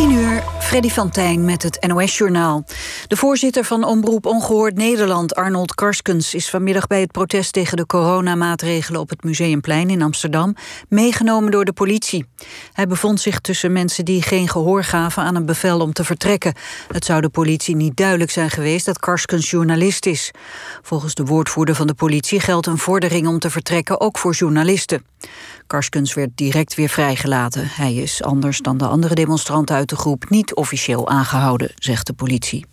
10 uur, Freddy van Tijn met het NOS-journaal. De voorzitter van Omroep Ongehoord Nederland, Arnold Karskens... is vanmiddag bij het protest tegen de coronamaatregelen... op het Museumplein in Amsterdam meegenomen door de politie. Hij bevond zich tussen mensen die geen gehoor gaven... aan een bevel om te vertrekken. Het zou de politie niet duidelijk zijn geweest dat Karskens journalist is. Volgens de woordvoerder van de politie geldt een vordering om te vertrekken... ook voor journalisten. Karskens werd direct weer vrijgelaten. Hij is, anders dan de andere demonstranten uit de groep... niet officieel aangehouden, zegt de politie.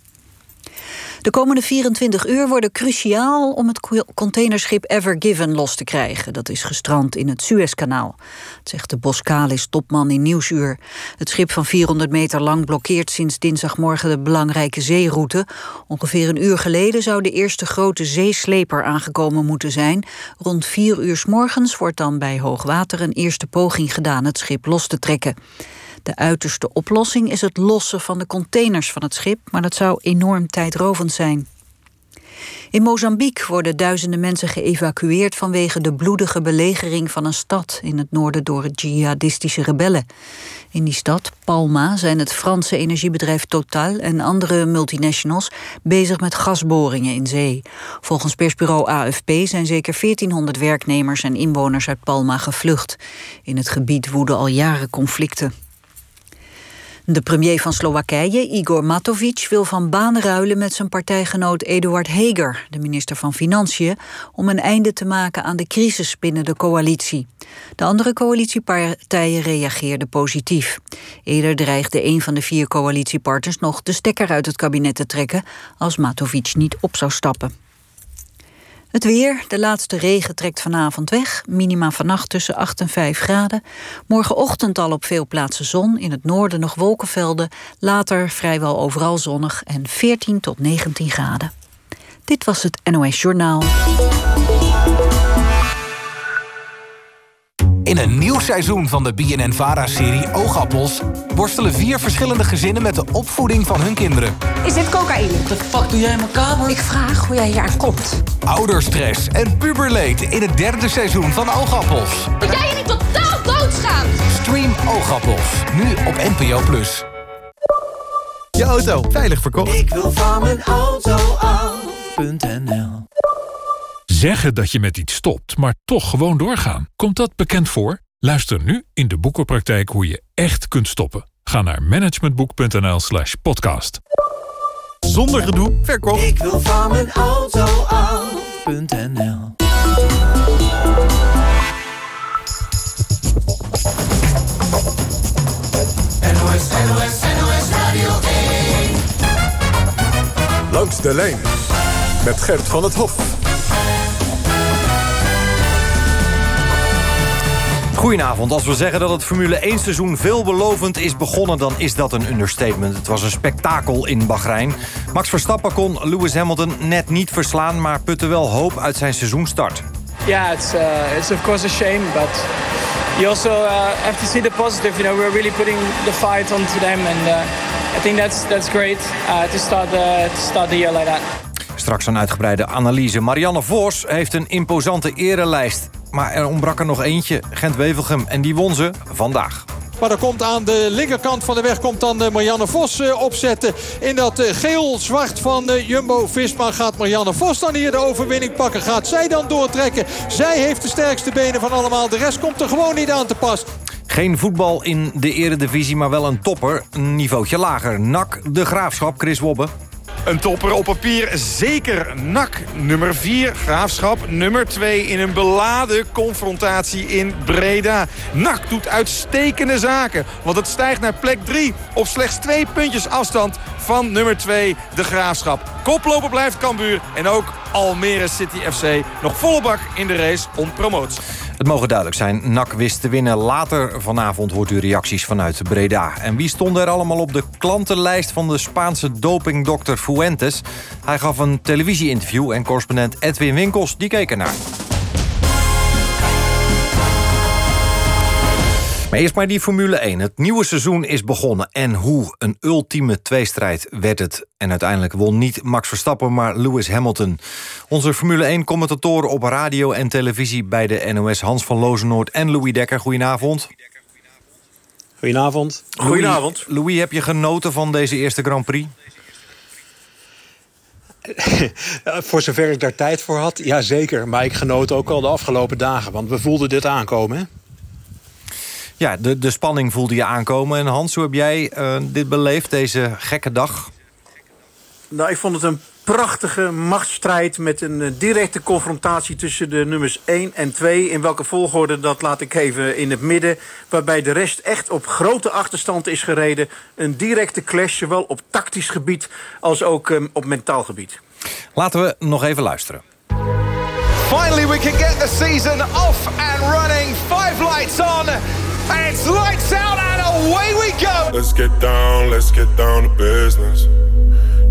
De komende 24 uur worden cruciaal om het containerschip Ever Given los te krijgen. Dat is gestrand in het Suezkanaal. Zegt de Boskalis topman in Nieuwsuur. Het schip van 400 meter lang blokkeert sinds dinsdagmorgen de belangrijke zeeroute. Ongeveer een uur geleden zou de eerste grote zeesleper aangekomen moeten zijn. Rond 4 uur s morgens wordt dan bij hoogwater een eerste poging gedaan het schip los te trekken. De uiterste oplossing is het lossen van de containers van het schip, maar dat zou enorm tijdrovend zijn. In Mozambique worden duizenden mensen geëvacueerd vanwege de bloedige belegering van een stad in het noorden door jihadistische rebellen. In die stad, Palma, zijn het Franse energiebedrijf Total en andere multinationals bezig met gasboringen in zee. Volgens persbureau AFP zijn zeker 1400 werknemers en inwoners uit Palma gevlucht. In het gebied woeden al jaren conflicten. De premier van Slowakije, Igor Matovic, wil van baan ruilen met zijn partijgenoot Eduard Heger, de minister van Financiën, om een einde te maken aan de crisis binnen de coalitie. De andere coalitiepartijen reageerden positief. Eerder dreigde een van de vier coalitiepartners nog de stekker uit het kabinet te trekken als Matovic niet op zou stappen. Het weer, de laatste regen trekt vanavond weg. Minima vannacht tussen 8 en 5 graden. Morgenochtend al op veel plaatsen zon. In het noorden nog wolkenvelden. Later vrijwel overal zonnig en 14 tot 19 graden. Dit was het NOS Journaal. In een nieuw seizoen van de BNN-VARA-serie Oogappels... worstelen vier verschillende gezinnen met de opvoeding van hun kinderen. Is dit cocaïne? Wat de fuck doe jij in mijn kamer? Ik vraag hoe jij hier aan komt. Ouderstress en puberleed in het derde seizoen van Oogappels. Dat jij je niet totaal doodschaamt! Stream Oogappels, nu op NPO+. Je auto, veilig verkocht. Ik wil van mijn auto af.nl Zeggen dat je met iets stopt, maar toch gewoon doorgaan. Komt dat bekend voor? Luister nu in de boekenpraktijk hoe je echt kunt stoppen. Ga naar managementboek.nl slash podcast. Zonder gedoe, verkocht. Ik wil van mijn auto af.nl NOS, NOS, NOS Radio 1 Langs de lijn met Gert van het Hof. Goedenavond. Als we zeggen dat het Formule 1 seizoen veelbelovend is begonnen... dan is dat een understatement. Het was een spektakel in Bahrein. Max Verstappen kon Lewis Hamilton net niet verslaan... maar putte wel hoop uit zijn seizoenstart. Yeah, it's, uh, it's of course a shame, but you also uh, have to see the positive. You know, we're really putting the fight onto them, and uh, I think that's that's great uh, to start the to start the year like that. Straks een uitgebreide analyse. Marianne Vos heeft een imposante erelijst. Maar er ontbrak er nog eentje, Gent-Wevelgem. En die won ze vandaag. Maar er komt aan de linkerkant van de weg komt dan eh, Marianne Vos eh, opzetten. In dat eh, geel-zwart van Jumbo-Visma gaat Marianne Vos dan hier de overwinning pakken. Gaat zij dan doortrekken. Zij heeft de sterkste benen van allemaal. De rest komt er gewoon niet aan te pas. Geen voetbal in de eredivisie, maar wel een topper. Een niveautje lager. NAC, de Graafschap, Chris Wobbe. Een topper op papier, zeker NAC nummer 4. Graafschap nummer 2 in een beladen confrontatie in Breda. NAC doet uitstekende zaken, want het stijgt naar plek 3... op slechts twee puntjes afstand van nummer 2, de Graafschap. Koploper blijft Cambuur en ook Almere City FC nog volle bak in de race om promotie. Het mogen duidelijk zijn, NAC wist te winnen. Later vanavond hoort u reacties vanuit Breda. En wie stond er allemaal op de klantenlijst van de Spaanse dopingdokter Fuentes? Hij gaf een televisieinterview en correspondent Edwin Winkels die keek ernaar. Eerst maar die Formule 1. Het nieuwe seizoen is begonnen. En hoe een ultieme tweestrijd werd het. En uiteindelijk won niet Max Verstappen, maar Lewis Hamilton. Onze Formule 1-commentatoren op radio en televisie... bij de NOS Hans van Lozenoord en Louis Dekker. Goedenavond. Goedenavond. Goedenavond. Louis, Louis, heb je genoten van deze eerste Grand Prix? voor zover ik daar tijd voor had, ja zeker. Maar ik genoot ook al de afgelopen dagen, want we voelden dit aankomen. Hè? Ja, de, de spanning voelde je aankomen. En Hans, hoe heb jij uh, dit beleefd, deze gekke dag? Nou, ik vond het een prachtige machtsstrijd met een uh, directe confrontatie tussen de nummers 1 en 2. In welke volgorde, dat laat ik even in het midden. Waarbij de rest echt op grote achterstand is gereden. Een directe clash, zowel op tactisch gebied als ook um, op mentaal gebied. Laten we nog even luisteren. Finally we can get the season off and running. Five lights on. And it's lights out and away we go. Let's get down, let's get down to business.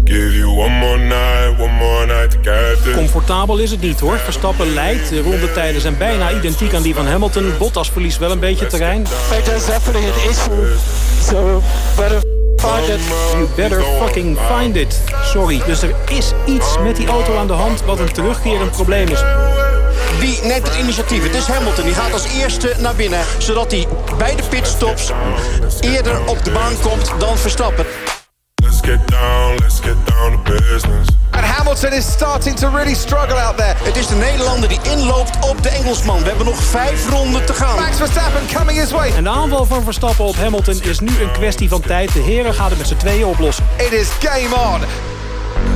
Give you one more night, one more night to get this. Comfortabel is het niet hoor. Verstappen leidt. De rondetijden zijn bijna identiek aan die van Hamilton. Bottas verliest wel een beetje terrein. There's definitely an issue. So better find it. You better fucking find it. Sorry. Dus er is iets met die auto aan de hand wat een terugkerend probleem is. Wie neemt het initiatief? Het is Hamilton. Die gaat als eerste naar binnen. Zodat hij bij de pitstops eerder op de baan komt dan Verstappen. Let's get down, let's get down to business. And Hamilton is starting to really struggle out there. Het is de Nederlander die inloopt op de Engelsman. We hebben nog vijf ronden te gaan. Max Verstappen coming his way. En de aanval van Verstappen op Hamilton is nu een kwestie van tijd. De heren gaan het met z'n tweeën oplossen. It is game on.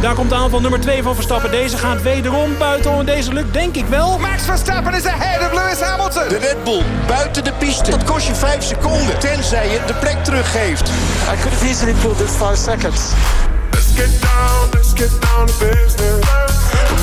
Daar komt de aanval nummer 2 van Verstappen. Deze gaat wederom buiten. En deze lukt denk ik wel. Max Verstappen is ahead of Lewis Hamilton. De Red Bull buiten de piste. Dat kost je 5 seconden. Tenzij je de plek teruggeeft. I could have easily pulled this 5 seconds. Let's get down, let's get down to business.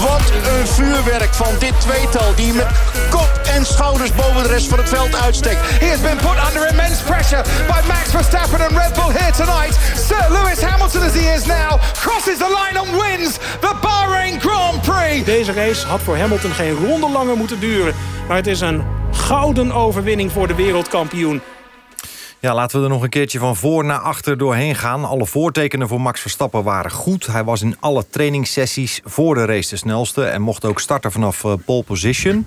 Wat een vuurwerk van dit tweetal die met kop en schouders boven de rest van het veld uitsteekt. He has been put under immense pressure by Max Verstappen and Red Bull here tonight. Sir Lewis Hamilton as he is now crosses the line and wins the Bahrain Grand Prix. Deze race had voor Hamilton geen ronde langer moeten duren. Maar het is een gouden overwinning voor de wereldkampioen. Ja, laten we er nog een keertje van voor naar achter doorheen gaan. Alle voortekenen voor Max Verstappen waren goed. Hij was in alle trainingssessies voor de race de snelste... en mocht ook starten vanaf uh, pole position.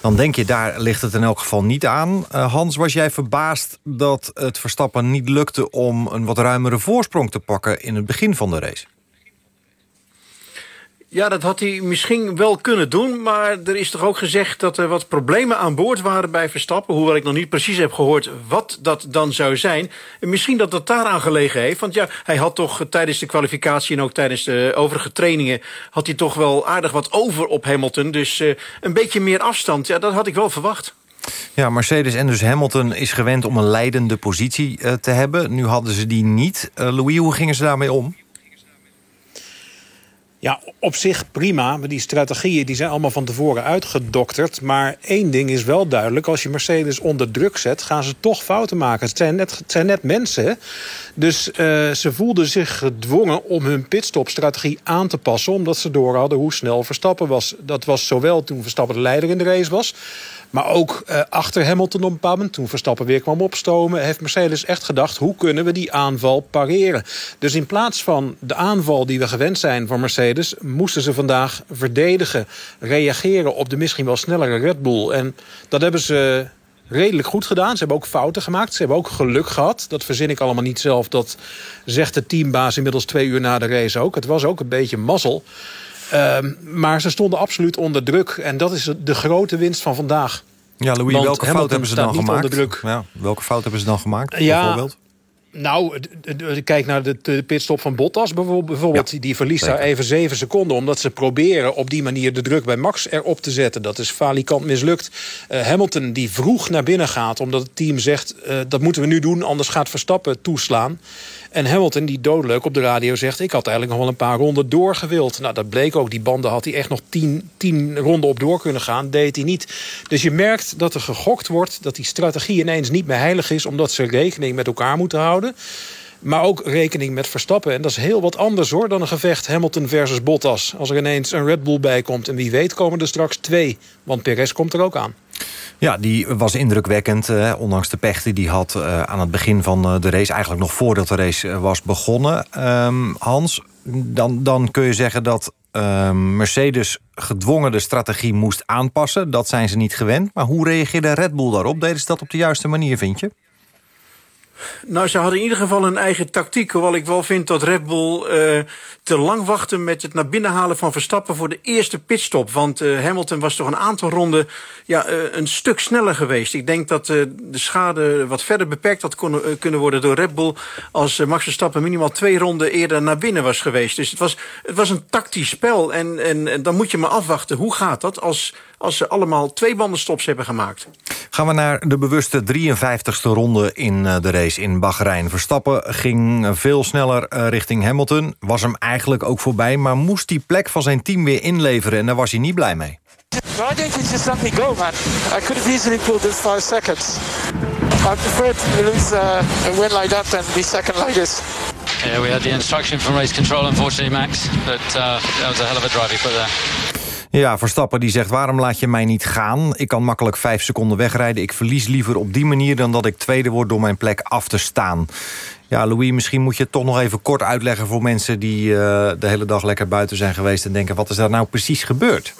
Dan denk je, daar ligt het in elk geval niet aan. Uh, Hans, was jij verbaasd dat het Verstappen niet lukte... om een wat ruimere voorsprong te pakken in het begin van de race? Ja, dat had hij misschien wel kunnen doen. Maar er is toch ook gezegd dat er wat problemen aan boord waren bij Verstappen. Hoewel ik nog niet precies heb gehoord wat dat dan zou zijn. En misschien dat dat daaraan gelegen heeft. Want ja, hij had toch tijdens de kwalificatie en ook tijdens de overige trainingen... had hij toch wel aardig wat over op Hamilton. Dus uh, een beetje meer afstand, ja, dat had ik wel verwacht. Ja, Mercedes en dus Hamilton is gewend om een leidende positie uh, te hebben. Nu hadden ze die niet. Uh, Louis, hoe gingen ze daarmee om? Ja, op zich prima. Maar die strategieën die zijn allemaal van tevoren uitgedokterd. Maar één ding is wel duidelijk. Als je Mercedes onder druk zet, gaan ze toch fouten maken. Het zijn net, net mensen. Dus uh, ze voelden zich gedwongen om hun pitstopstrategie aan te passen. Omdat ze door hadden hoe snel Verstappen was. Dat was zowel toen Verstappen de leider in de race was. Maar ook uh, achter Hamilton op een bepaald moment, toen Verstappen weer kwam opstomen... heeft Mercedes echt gedacht, hoe kunnen we die aanval pareren? Dus in plaats van de aanval die we gewend zijn van Mercedes... moesten ze vandaag verdedigen, reageren op de misschien wel snellere Red Bull. En dat hebben ze redelijk goed gedaan. Ze hebben ook fouten gemaakt. Ze hebben ook geluk gehad. Dat verzin ik allemaal niet zelf. Dat zegt de teambaas inmiddels twee uur na de race ook. Het was ook een beetje mazzel. Uh, maar ze stonden absoluut onder druk. En dat is de grote winst van vandaag. Ja, Louis, Want welke fout hebben ze dan gemaakt? onder druk. Ja, welke fout hebben ze dan gemaakt, Ja, bijvoorbeeld? Nou, kijk naar de, de pitstop van Bottas bijvoorbeeld. Ja, die verliest zeker. daar even zeven seconden. Omdat ze proberen op die manier de druk bij Max erop te zetten. Dat is falikant mislukt. Uh, Hamilton die vroeg naar binnen gaat. Omdat het team zegt, uh, dat moeten we nu doen. Anders gaat Verstappen toeslaan. En Hamilton die doodleuk op de radio zegt... ik had eigenlijk nog wel een paar ronden doorgewild. Nou, dat bleek ook. Die banden had hij echt nog tien, tien ronden op door kunnen gaan. Deed hij niet. Dus je merkt dat er gegokt wordt... dat die strategie ineens niet meer heilig is... omdat ze rekening met elkaar moeten houden. Maar ook rekening met Verstappen. En dat is heel wat anders hoor dan een gevecht Hamilton versus Bottas. Als er ineens een Red Bull bij komt. En wie weet komen er straks twee. Want Perez komt er ook aan. Ja, die was indrukwekkend. Eh, ondanks de pech die had uh, aan het begin van uh, de race. Eigenlijk nog voordat de race was begonnen. Um, Hans, dan, dan kun je zeggen dat Mercedes gedwongen de strategie moest aanpassen. Dat zijn ze niet gewend. Maar hoe reageerde Red Bull daarop? Deden ze dat op de juiste manier, vind je? Nou, ze hadden in ieder geval een eigen tactiek. Hoewel ik wel vind dat Red Bull uh, te lang wachtte met het naar binnen halen van Verstappen voor de eerste pitstop. Want uh, Hamilton was toch een aantal ronden ja, uh, een stuk sneller geweest. Ik denk dat de schade wat verder beperkt had kon, kunnen worden door Red Bull. Als Max Verstappen minimaal twee ronden eerder naar binnen was geweest. Dus het was, het was een tactisch spel. En, en, en dan moet je maar afwachten. Hoe gaat dat als, als ze allemaal twee bandenstops hebben gemaakt? Gaan we naar de bewuste 53ste ronde in de race in Bahrein. Verstappen ging veel sneller richting Hamilton. Was hem eigenlijk ook voorbij, maar moest die plek van zijn team weer inleveren... en daar was hij niet blij mee. I think he just let me go, man. I could have easily pulled this five seconds. I prefer to lose uh, a win like that than be second like this. Yeah, we had the instruction from race control, unfortunately, Max. But uh, that was a hell of a drive he put there. Ja, Verstappen die zegt, waarom laat je mij niet gaan? Ik kan makkelijk vijf seconden wegrijden. Ik verlies liever op die manier dan dat ik tweede word door mijn plek af te staan. Ja, Louis, misschien moet je het toch nog even kort uitleggen... voor mensen die uh, de hele dag lekker buiten zijn geweest... en denken, wat is daar nou precies gebeurd?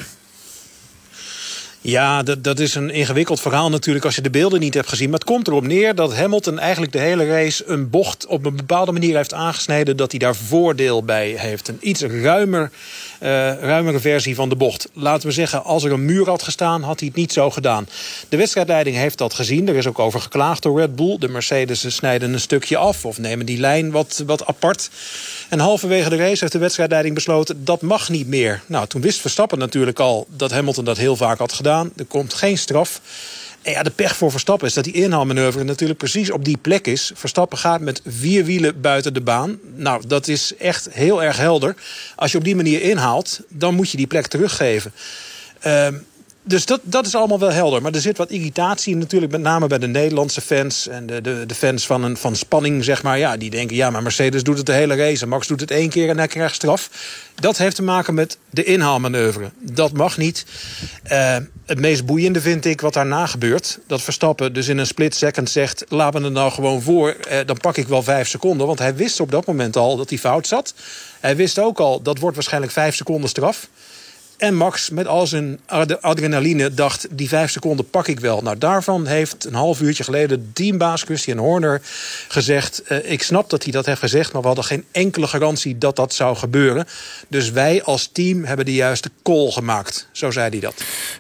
Ja, dat, dat is een ingewikkeld verhaal natuurlijk als je de beelden niet hebt gezien. Maar het komt erop neer dat Hamilton eigenlijk de hele race... een bocht op een bepaalde manier heeft aangesneden... dat hij daar voordeel bij heeft. Een iets ruimer, uh, ruimere versie van de bocht. Laten we zeggen, als er een muur had gestaan... had hij het niet zo gedaan. De wedstrijdleiding heeft dat gezien. Er is ook over geklaagd door Red Bull. De Mercedes snijden een stukje af of nemen die lijn wat, wat apart. En halverwege de race heeft de wedstrijdleiding besloten... dat mag niet meer. Nou, toen wist Verstappen natuurlijk al dat Hamilton dat heel vaak had gedaan. Er komt geen straf. Ja, de pech voor Verstappen is dat die inhaalmanoeuvre natuurlijk precies op die plek is. Verstappen gaat met vier wielen buiten de baan. Nou, dat is echt heel erg helder. Als je op die manier inhaalt, dan moet je die plek teruggeven. Uh, dus dat, dat is allemaal wel helder. Maar er zit wat irritatie natuurlijk, met name bij de Nederlandse fans... en de, de, de fans van, een, van spanning, zeg maar. Ja, die denken, ja, maar Mercedes doet het de hele race... en Max doet het één keer en hij krijgt straf. Dat heeft te maken met de inhaalmanoeuvre. Dat mag niet. Uh, het meest boeiende vind ik wat daarna gebeurt. Dat Verstappen dus in een split second zegt... laat me er nou gewoon voor, uh, dan pak ik wel vijf seconden. Want hij wist op dat moment al dat hij fout zat. Hij wist ook al, dat wordt waarschijnlijk vijf seconden straf... En Max met al zijn adrenaline dacht... die vijf seconden pak ik wel. Nou, daarvan heeft een half uurtje geleden... teambaas Christian Horner gezegd... Uh, ik snap dat hij dat heeft gezegd... maar we hadden geen enkele garantie dat dat zou gebeuren. Dus wij als team hebben de juiste call gemaakt. Zo zei hij dat.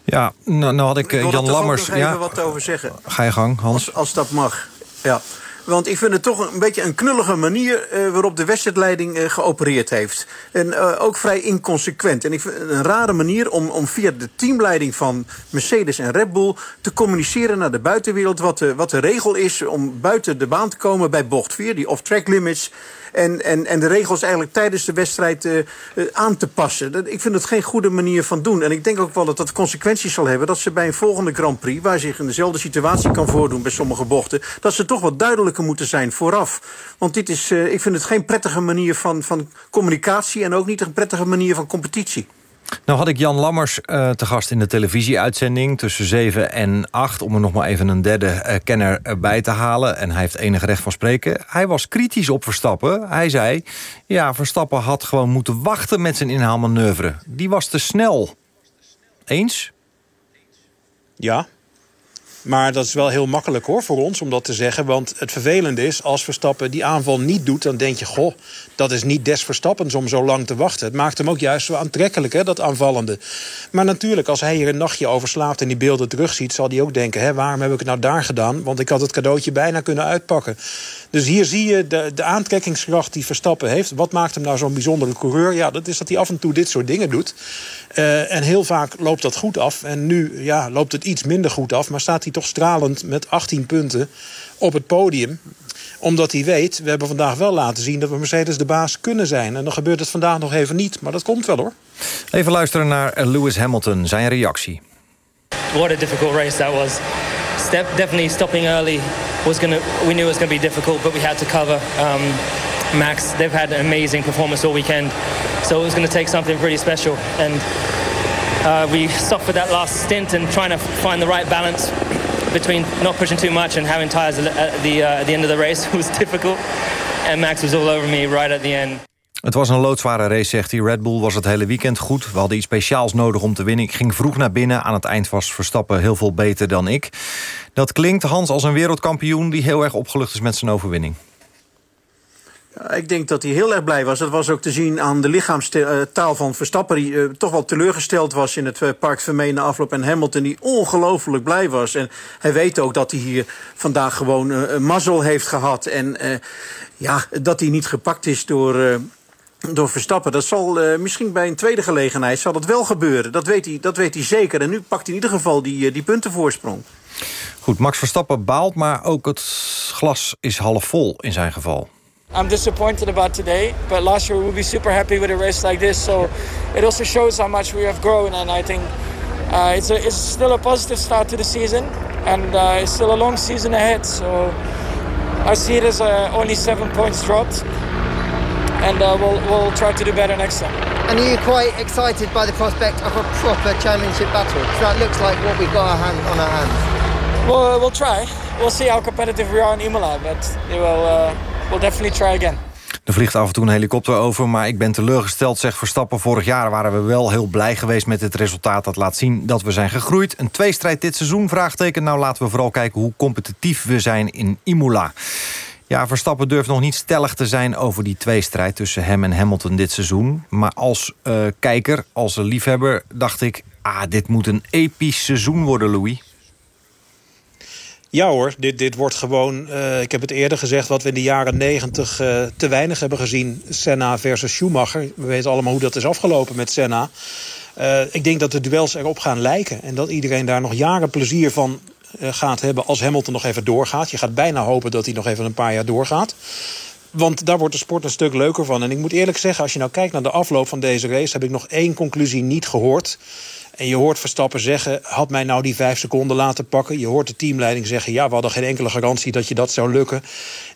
Ja, nou, nou had ik uh, Jan Lammers... Ik wil er even wat over zeggen. Ga je gang, Hans. Als, als dat mag, ja. Want ik vind het toch een beetje een knullige manier... Uh, waarop de wedstrijdleiding uh, geopereerd heeft. En uh, ook vrij inconsequent. En ik vind het een rare manier om, om via de teamleiding van Mercedes en Red Bull... te communiceren naar de buitenwereld wat de, wat de regel is... om buiten de baan te komen bij bocht 4, die off-track limits... En, en, en de regels eigenlijk tijdens de wedstrijd uh, uh, aan te passen. Ik vind het geen goede manier van doen. En ik denk ook wel dat dat consequenties zal hebben... dat ze bij een volgende Grand Prix... waar zich in dezelfde situatie kan voordoen bij sommige bochten... dat ze toch wat duidelijker moeten zijn vooraf. Want dit is, uh, ik vind het geen prettige manier van, van communicatie... en ook niet een prettige manier van competitie. Nou had ik Jan Lammers uh, te gast in de televisieuitzending... tussen 7 en 8, om er nog maar even een derde uh, kenner bij te halen. En hij heeft enig recht van spreken. Hij was kritisch op Verstappen. Hij zei, ja, Verstappen had gewoon moeten wachten met zijn inhaalmanoeuvre. Die was te snel. Eens? Ja, maar dat is wel heel makkelijk hoor voor ons om dat te zeggen. Want het vervelende is, als Verstappen die aanval niet doet... dan denk je, goh, dat is niet des Verstappens om zo lang te wachten. Het maakt hem ook juist zo aantrekkelijk, hè, dat aanvallende. Maar natuurlijk, als hij hier een nachtje over slaapt... en die beelden terugziet, zal hij ook denken... Hè, waarom heb ik het nou daar gedaan? Want ik had het cadeautje bijna kunnen uitpakken. Dus hier zie je de, de aantrekkingskracht die Verstappen heeft. Wat maakt hem nou zo'n bijzondere coureur? Ja, dat is dat hij af en toe dit soort dingen doet. Uh, en heel vaak loopt dat goed af. En nu ja, loopt het iets minder goed af. Maar staat hij toch stralend met 18 punten op het podium omdat hij weet, we hebben vandaag wel laten zien... dat we Mercedes de baas kunnen zijn. En dan gebeurt het vandaag nog even niet, maar dat komt wel hoor. Even luisteren naar Lewis Hamilton, zijn reactie. What a difficult race that was. Step, definitely stopping early was gonna. We knew it was going to be difficult, but we had to cover. Um, Max, they've had an amazing performance all weekend, so it was going to take something pretty special. And uh, we suffered that last stint and trying to find the right balance between not pushing too much and having tires at the, uh, at the end of the race was difficult. And Max was all over me right at the end. Het was een loodzware race, zegt hij. Red Bull was het hele weekend goed. We hadden iets speciaals nodig om te winnen. Ik ging vroeg naar binnen. Aan het eind was Verstappen heel veel beter dan ik. Dat klinkt, Hans, als een wereldkampioen... die heel erg opgelucht is met zijn overwinning. Ik denk dat hij heel erg blij was. Dat was ook te zien aan de lichaamstaal van Verstappen... die uh, toch wel teleurgesteld was in het uh, Park Vermeen na afloop... en Hamilton die ongelooflijk blij was. En hij weet ook dat hij hier vandaag gewoon mazzel heeft gehad. En ja, dat hij niet gepakt is door door Verstappen. Dat zal uh, misschien bij een tweede gelegenheid zal dat wel gebeuren. Dat weet hij, dat weet hij zeker. En nu pakt hij in ieder geval die, die puntenvoorsprong. Goed, Max Verstappen baalt, maar ook het glas is half vol in zijn geval. I'm disappointed about today, but last year we will be super happy with a race like this. So it also shows how much we have grown, and I think uh, it's, a, it's still a positive start to the season, and uh, it's still a long season ahead. So I see it as uh, only seven points dropped, and uh, we'll, we'll try to do better next time. And are you quite excited by the prospect of a proper championship battle? Because that looks like what we've got our hand, on our hands. Well, we'll try. We'll see how competitive we are in Imola, but it will, uh, we'll definitely try again. Er vliegt af en toe een helikopter over, maar ik ben teleurgesteld, zegt Verstappen. Vorig jaar waren we wel heel blij geweest met het resultaat. Dat laat zien dat we zijn gegroeid. Een tweestrijd dit seizoen, vraagteken. Nou, laten we vooral kijken hoe competitief we zijn in Imola. Ja, Verstappen durft nog niet stellig te zijn over die tweestrijd... tussen hem en Hamilton dit seizoen. Maar als uh, kijker, als liefhebber, dacht ik... ah, dit moet een episch seizoen worden, Louis. Ja hoor, dit, dit wordt gewoon, uh, ik heb het eerder gezegd... wat we in de jaren negentig uh, te weinig hebben gezien. Senna versus Schumacher. We weten allemaal hoe dat is afgelopen met Senna. Ik denk dat de duels erop gaan lijken. En dat iedereen daar nog jaren plezier van gaat hebben... als Hamilton nog even doorgaat. Je gaat bijna hopen dat hij nog even een paar jaar doorgaat. Want daar wordt de sport een stuk leuker van. En ik moet eerlijk zeggen, als je nou kijkt naar de afloop van deze race... heb ik nog één conclusie niet gehoord... En je hoort Verstappen zeggen, had mij nou die vijf seconden laten pakken. Je hoort de teamleiding zeggen, ja, we hadden geen enkele garantie dat je dat zou lukken.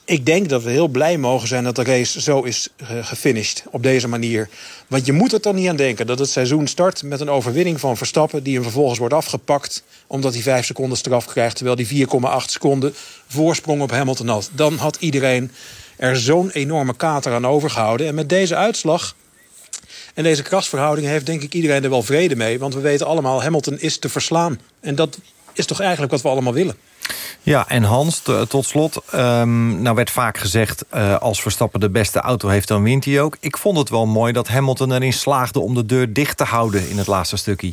Ik denk dat we heel blij mogen zijn dat de race zo is gefinished op deze manier. Want je moet er dan niet aan denken dat het seizoen start met een overwinning van Verstappen... die hem vervolgens wordt afgepakt omdat hij vijf seconden straf krijgt... terwijl hij 4,8 seconden voorsprong op Hamilton had. Dan had iedereen er zo'n enorme kater aan overgehouden. En met deze uitslag en deze krasverhouding heeft denk ik iedereen er wel vrede mee. Want we weten allemaal, Hamilton is te verslaan. En dat is toch eigenlijk wat we allemaal willen. Ja, en Hans, tot slot. Um, nou werd vaak gezegd, uh, als Verstappen de beste auto heeft, dan wint hij ook. Ik vond het wel mooi dat Hamilton erin slaagde om de deur dicht te houden in het laatste stukje.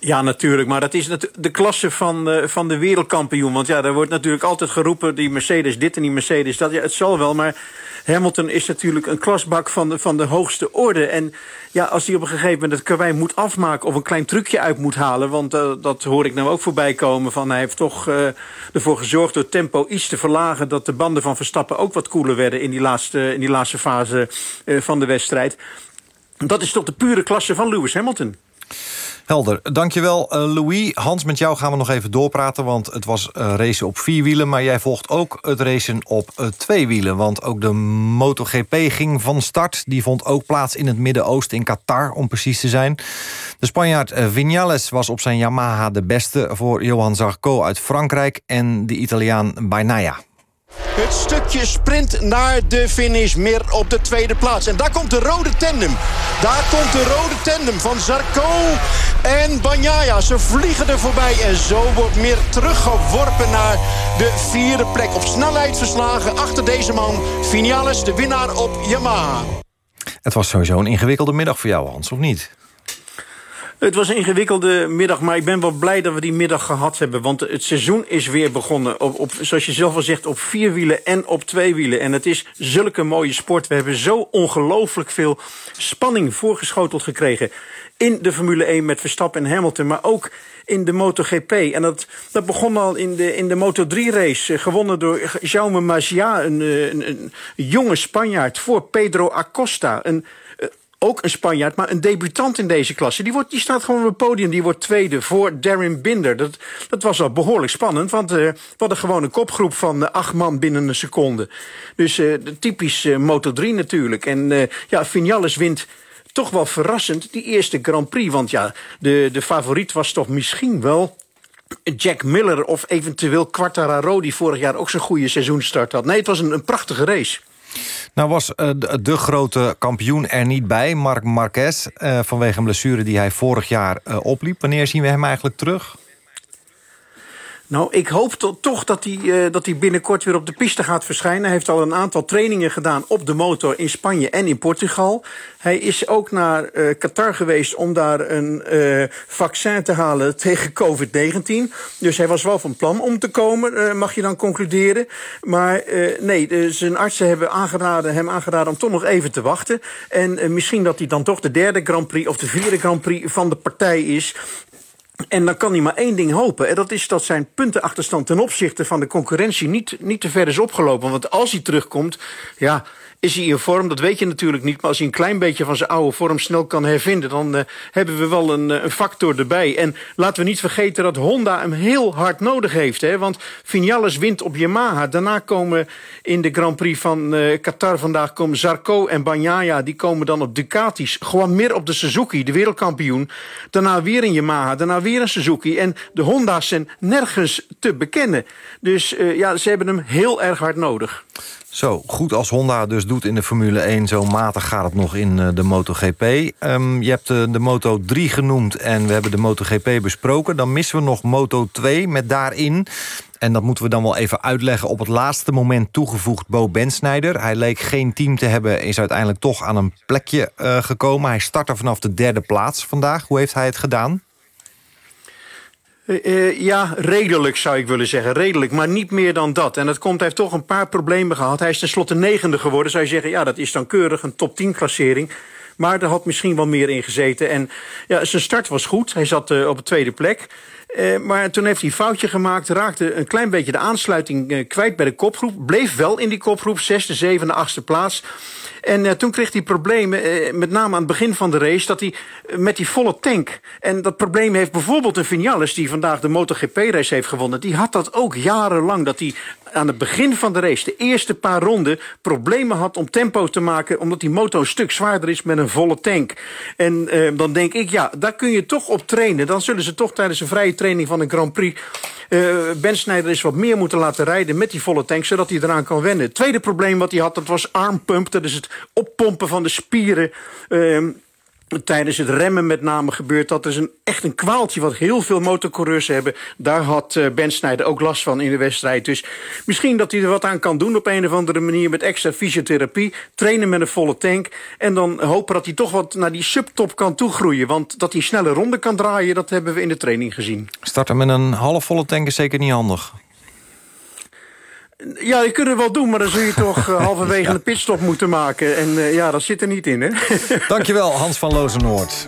Ja, natuurlijk. Maar dat is de klasse van, uh, van de wereldkampioen. Want ja, daar wordt natuurlijk altijd geroepen... die Mercedes dit en die Mercedes dat. Ja, het zal wel, maar Hamilton is natuurlijk een klasbak van de, van de hoogste orde. En ja, als hij op een gegeven moment het karwei moet afmaken... of een klein trucje uit moet halen... want uh, dat hoor ik nou ook voorbij komen... van hij heeft toch uh, ervoor gezorgd door tempo iets te verlagen... dat de banden van Verstappen ook wat koeler werden... in die laatste, in die laatste fase van de wedstrijd. Dat is toch de pure klasse van Lewis Hamilton. Helder. Dankjewel, uh, Louis. Hans, met jou gaan we nog even doorpraten... want het was uh, racen op vier wielen... maar jij volgt ook het racen op uh, twee wielen. Want ook de MotoGP ging van start. Die vond ook plaats in het Midden-Oosten, in Qatar, om precies te zijn. De Spanjaard Viñales was op zijn Yamaha de beste... voor Johan Zarco uit Frankrijk en de Italiaan Bagnaia. Het stukje sprint naar de finish. Meer op de tweede plaats. En daar komt de rode tandem. Daar komt de rode tandem van Zarco en Bagnaia. Ze vliegen er voorbij. En zo wordt Meer teruggeworpen naar de vierde plek. Op snelheid verslagen achter deze man. Vinales, de winnaar op Yamaha. Het was sowieso een ingewikkelde middag voor jou, Hans, of niet? Het was een ingewikkelde middag, maar ik ben wel blij dat we die middag gehad hebben. Want het seizoen is weer begonnen. Op, op, zoals je zelf al zegt, op vier wielen en op twee wielen. En het is zulke mooie sport. We hebben zo ongelooflijk veel spanning voorgeschoteld gekregen. In de Formule 1 met Verstappen en Hamilton, maar ook in de MotoGP. En dat, dat begon al in de, in de Moto3-race. gewonnen door Jaume Magia, een, een, een jonge Spanjaard. Voor Pedro Acosta, een ook een Spanjaard, maar een debutant in deze klasse. Die, wordt, die staat gewoon op het podium, die wordt tweede voor Darren Binder. Dat, dat was al behoorlijk spannend, want uh, we hadden gewoon een kopgroep van uh, acht man binnen een seconde. Dus uh, typisch Moto3 natuurlijk. En ja, Vinales wint toch wel verrassend die eerste Grand Prix. Want ja, de, de favoriet was toch misschien wel Jack Miller of eventueel Quartararo... die vorig jaar ook zo'n goede seizoenstart had. Nee, het was een, een prachtige race. Nou was uh, de, grote kampioen er niet bij, Marc Marquez... Uh, vanwege een blessure die hij vorig jaar uh, opliep. Wanneer zien we hem eigenlijk terug? Nou, ik hoop to toch dat hij, uh, dat hij binnenkort weer op de piste gaat verschijnen. Hij heeft al een aantal trainingen gedaan op de motor in Spanje en in Portugal. Hij is ook naar uh, Qatar geweest om daar een uh, vaccin te halen tegen COVID-19. Dus hij was wel van plan om te komen, mag je dan concluderen. Maar nee, zijn artsen hebben aangeraden, hem aangeraden om toch nog even te wachten. En misschien dat hij dan toch de derde Grand Prix of de vierde Grand Prix van de partij is. En dan kan hij maar één ding hopen. En dat is dat zijn puntenachterstand ten opzichte van de concurrentie niet, niet te ver is opgelopen. Want als hij terugkomt, ja, is hij in vorm? Dat weet je natuurlijk niet. Maar als hij een klein beetje van zijn oude vorm snel kan hervinden... dan uh, hebben we wel een, een, factor erbij. En laten we niet vergeten dat Honda hem heel hard nodig heeft. Hè? Want Vinales wint op Yamaha. Daarna komen in de Grand Prix van uh, Qatar vandaag... komen Zarco en Bagnaia. Die komen dan op Ducatis. Gewoon meer op de Suzuki, de wereldkampioen. Daarna weer een Yamaha. Daarna weer een Suzuki. En de Honda's zijn nergens te bekennen. Dus ja, ze hebben hem heel erg hard nodig. Zo, goed als Honda dus doet in de Formule 1... zo matig gaat het nog in de MotoGP. Um, je hebt de, de Moto 3 genoemd en we hebben de MotoGP besproken. Dan missen we nog Moto 2 met daarin... En dat moeten we dan wel even uitleggen. Op het laatste moment toegevoegd Bo Bensnijder. Hij leek geen team te hebben, is uiteindelijk toch aan een plekje uh, gekomen. Hij startte vanaf de derde plaats vandaag. Hoe heeft hij het gedaan? Uh, ja, redelijk zou ik willen zeggen. Redelijk, maar niet meer dan dat. En dat komt, hij heeft toch een paar problemen gehad. Hij is tenslotte negende geworden. Zou je zeggen, ja, dat is dan keurig een top 10 klassering. Maar er had misschien wel meer in gezeten. En ja, zijn start was goed. Hij zat uh, op de tweede plek. Maar toen heeft hij een foutje gemaakt. Raakte een klein beetje de aansluiting kwijt bij de kopgroep. Bleef wel in die kopgroep. Zesde, zevende, achtste plaats. En uh, toen kreeg hij problemen, uh, met name aan het begin van de race... dat hij uh, met die volle tank... en dat probleem heeft bijvoorbeeld een Vinales... die vandaag de MotoGP-race heeft gewonnen... die had dat ook jarenlang, dat hij aan het begin van de race... de eerste paar ronden problemen had om tempo te maken... omdat die motor een stuk zwaarder is met een volle tank. En dan denk ik, ja, daar kun je toch op trainen. Dan zullen ze toch tijdens een vrije training van een Grand Prix... Ben Snijder is wat meer moeten laten rijden met die volle tank... zodat hij eraan kan wennen. Het tweede probleem wat hij had, dat was armpump. Dat is het oppompen van de spieren. Uh, tijdens het remmen met name gebeurt dat. is een, echt een kwaaltje wat heel veel motorcoureurs hebben. Daar had uh, Ben Snijder ook last van in de wedstrijd. Dus misschien dat hij er wat aan kan doen op een of andere manier... met extra fysiotherapie, trainen met een volle tank... en dan hopen dat hij toch wat naar die subtop kan toegroeien. Want dat hij snelle ronde kan draaien, dat hebben we in de training gezien. Starten met een halfvolle tank is zeker niet handig. Ja, je kunt het wel doen, maar dan zul je toch uh, halverwege ja. een pitstop moeten maken. En uh, ja, dat zit er niet in, hè? Dankjewel, Hans van Lozenoord.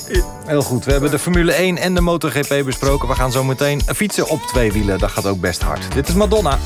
Heel goed, we hebben de Formule 1 en de MotoGP besproken. We gaan zo meteen fietsen op twee wielen. Dat gaat ook best hard. Dit is Madonna.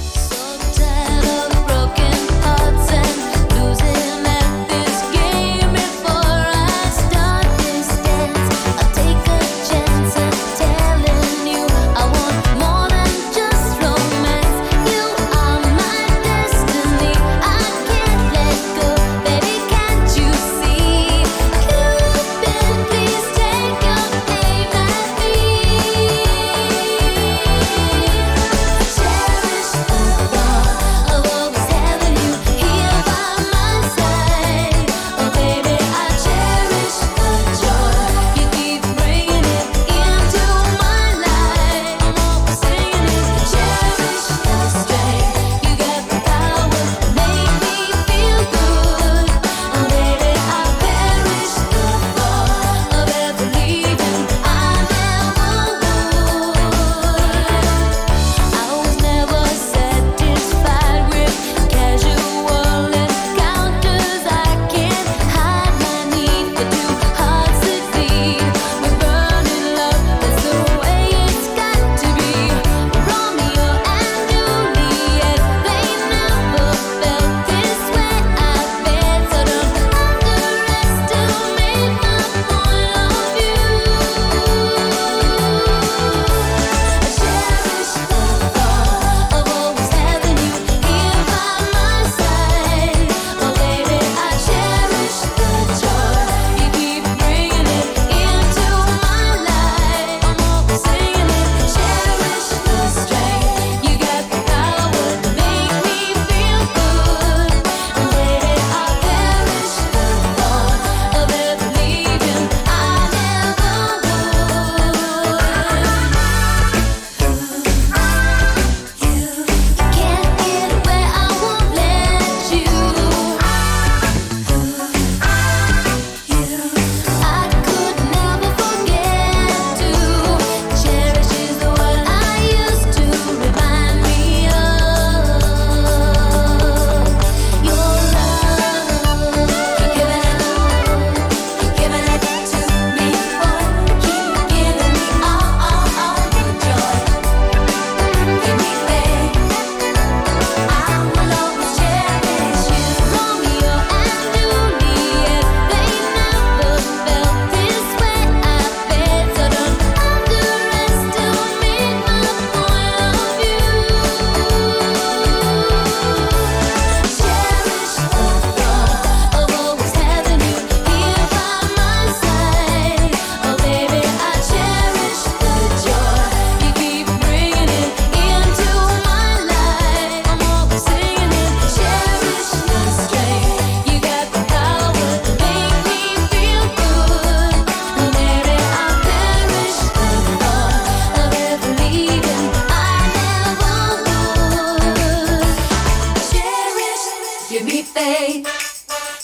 Me faith.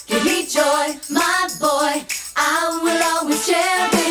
Give me joy, my boy. I will always cherish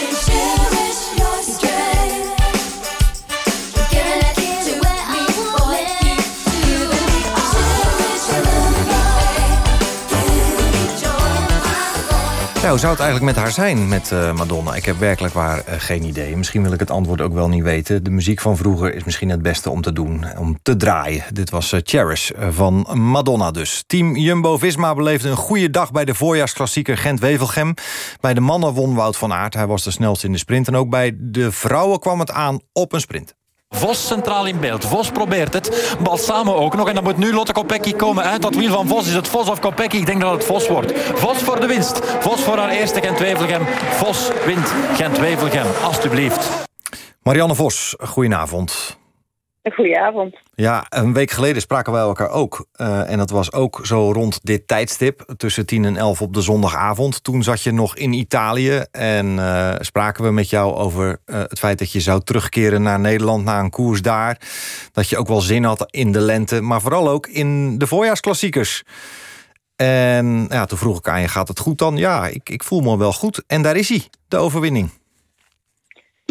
Hoe zou het eigenlijk met haar zijn, met eh, Madonna? Ik heb werkelijk waar eh, geen idee. Misschien wil ik het antwoord ook wel niet weten. De muziek van vroeger is misschien het beste om te doen, om te draaien. Dit was eh, Cherish van Madonna dus. Team Jumbo-Visma beleefde een goede dag bij de voorjaarsklassieker Gent-Wevelgem. Bij de mannen won Wout van Aert. Hij was de snelste in de sprint. En ook bij de vrouwen kwam het aan op een sprint. Vos centraal in beeld. Vos probeert het. Balsamo ook nog. En dan moet nu Lotte Kopecky komen uit dat wiel van Vos. Is het Vos of Kopecky? Ik denk dat het Vos wordt. Vos voor de winst. Vos voor haar eerste Gent-Wevelgem. Vos wint Gent-Wevelgem. Alsjeblieft. Marianne Vos, goedenavond. Goedenavond. Ja, een week geleden spraken wij elkaar ook. Eh, en dat was ook zo rond dit tijdstip, tussen 10 en 11 op de zondagavond. Toen zat je nog in Italië en eh, spraken we met jou over eh, het feit dat je zou terugkeren naar Nederland, na een koers daar. Dat je ook wel zin had in de lente, maar vooral ook in de voorjaarsklassiekers. En ja, toen vroeg ik aan je, gaat het goed dan? Ja, ik, ik voel me wel goed. En daar is hij, de overwinning.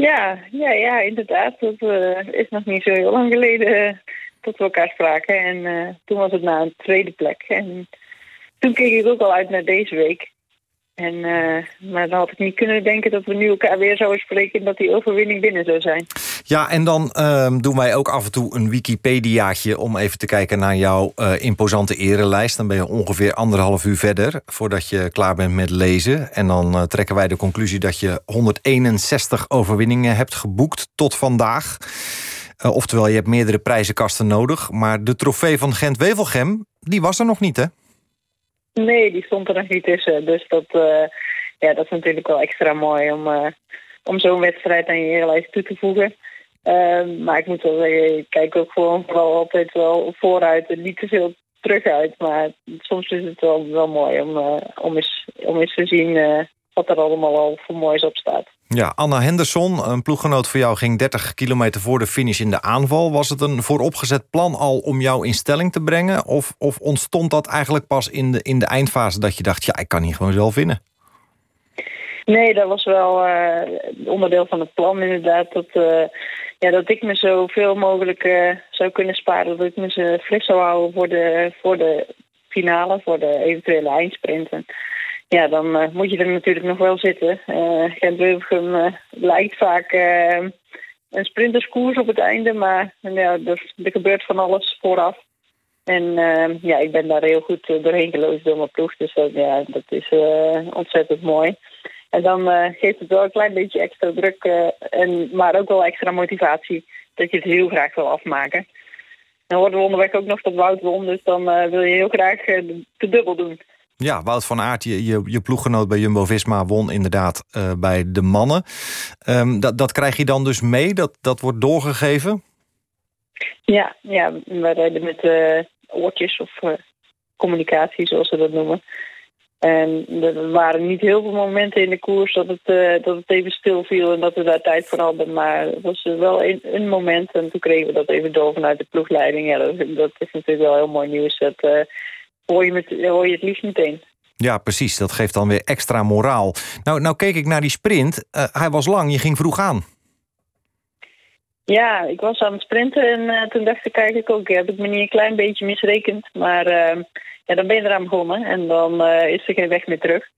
Ja, ja, ja, inderdaad. Dat eh, is nog niet zo heel lang geleden eh, dat we elkaar spraken. En eh, toen was het na een tweede plek. En toen keek ik ook al uit naar deze week. En, maar dan had ik niet kunnen denken dat we nu elkaar weer zouden spreken... en dat die overwinning binnen zou zijn. Ja, en dan ehm, doen wij ook af en toe een Wikipediaatje... om even te kijken naar jouw uh, imposante erelijst. Dan ben je ongeveer anderhalf uur verder... voordat je klaar bent met lezen. En dan uh, trekken wij de conclusie dat je 161 overwinningen hebt geboekt tot vandaag. Oftewel, je hebt meerdere prijzenkasten nodig. Maar de trofee van Gent-Wevelgem, die was er nog niet, hè? Nee, die stond er nog niet tussen. Dus dat, ja, dat is natuurlijk wel extra mooi om om zo'n wedstrijd aan je eerlijst toe te voegen. Uh, maar ik moet wel zeggen, ik kijk ook gewoon vooral altijd wel vooruit en niet te veel terug uit. Maar soms is het wel, wel mooi om, uh, om, eens, om eens te zien wat er allemaal al voor moois op staat. Ja, Anna Henderson, een ploeggenoot voor jou, ging 30 kilometer voor de finish in de aanval. Was het een vooropgezet plan al om jou in stelling te brengen? Of, of ontstond dat eigenlijk pas in de, in de eindfase dat je dacht, ja, ik kan hier gewoon zelf winnen? Nee, dat was wel uh, onderdeel van het plan inderdaad. Dat, uh, ja, dat ik me zoveel mogelijk uh, zou kunnen sparen. Dat ik me ze fris zou houden voor de, voor de finale, voor de eventuele eindsprinten. Ja, dan moet je er natuurlijk nog wel zitten. Gent-Wevelgem lijkt vaak een sprinterskoers op het einde. Maar ja, er, gebeurt van alles vooraf. En ja, ik ben daar heel goed doorheen geloosd door mijn ploeg. Dus ja, dat is ontzettend mooi. En dan uh, geeft het wel een klein beetje extra druk, uh, en, maar ook wel extra motivatie dat je het heel graag wil afmaken. Dan worden we onderweg ook nog tot Wout won, dus dan uh, wil je heel graag de dubbel doen. Ja, Wout van Aert, je, je, je ploeggenoot bij Jumbo-Visma won inderdaad bij de mannen. Um, dat, dat krijg je dan dus mee, dat, dat wordt doorgegeven? Ja, ja we rijden met oortjes of communicatie, zoals ze dat noemen. En er waren niet heel veel momenten in de koers dat het, dat het even stil viel en dat we daar tijd voor hadden. Maar het was wel een, een moment en toen kregen we dat even door vanuit de ploegleiding. Ja, dat, is natuurlijk wel heel mooi nieuws. Dat hoor, je met, hoor je het liefst meteen. Ja, precies. Dat geeft dan weer extra moraal. Nou, nou keek ik naar die sprint. Uh, hij was lang, je ging vroeg aan. Ja, ik was aan het sprinten en toen dacht ik eigenlijk ook... heb ik me niet een klein beetje misrekend, maar ja, dan ben je eraan begonnen en dan uh, is er geen weg meer terug.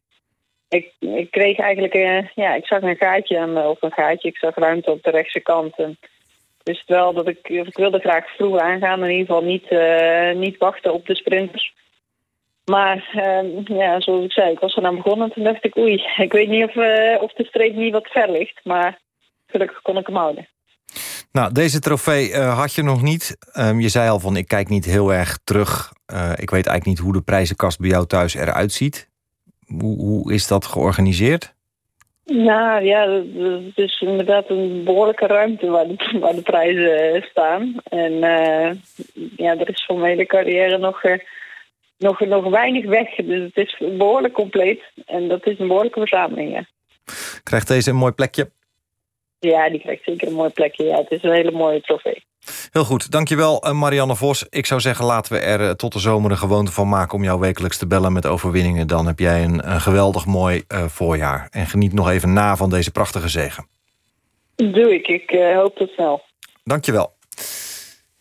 Ik, ik kreeg eigenlijk, ja, ik zag een gaatje aan, of een gaatje, ik zag ruimte op de rechtse kant. En ik wist wel dat ik, ik wilde graag vroeg aangaan, in ieder geval niet, niet wachten op de sprinters. Maar ja, zoals ik zei, ik was eraan begonnen en toen dacht ik, oei, ik weet niet of, of de streep niet wat ver ligt, maar gelukkig kon ik hem houden. Nou, deze trofee uh, had je nog niet. Um, je zei al van, ik kijk niet heel erg terug. Uh, ik weet eigenlijk niet hoe de prijzenkast bij jou thuis eruit ziet. Hoe, hoe is dat georganiseerd? Nou ja, het is inderdaad een behoorlijke ruimte waar de, waar de prijzen staan. En ja, er is voor mijn hele carrière nog, nog, nog weinig weg. Dus het is behoorlijk compleet. En dat is een behoorlijke verzameling, ja. Krijgt deze een mooi plekje? Ja, die krijgt zeker een mooi plekje. Ja, het is een hele mooie trofee. Heel goed, dankjewel eh, Marianne Vos. Ik zou zeggen, laten we er eh, tot de zomer een gewoonte van maken... om jou wekelijks te bellen met overwinningen. Dan heb jij een, een geweldig mooi eh, voorjaar. En geniet nog even na van deze prachtige zegen. Doe ik. Ik hoop het wel. Dankjewel.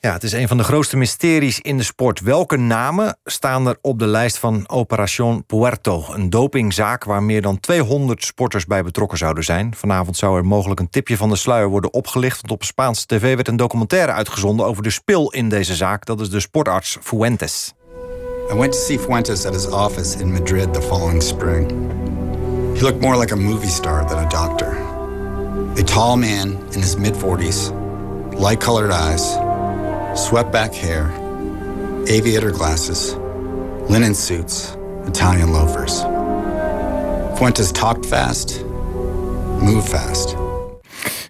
Ja, het is een van de grootste mysteries in de sport. Welke namen staan er op de lijst van Operación Puerto? Een dopingzaak waar meer dan 200 sporters bij betrokken zouden zijn. Vanavond zou er mogelijk een tipje van de sluier worden opgelicht... want op Spaanse tv werd een documentaire uitgezonden... over de spil in deze zaak. Dat is de sportarts Fuentes. I went to see Fuentes at his office in Madrid the following spring. He looked more like a movie star than a doctor. A tall man in his mid 40s, light colored eyes, swept back hair, aviator glasses, linen suits, Italian loafers. Fuentes talked fast, moved fast.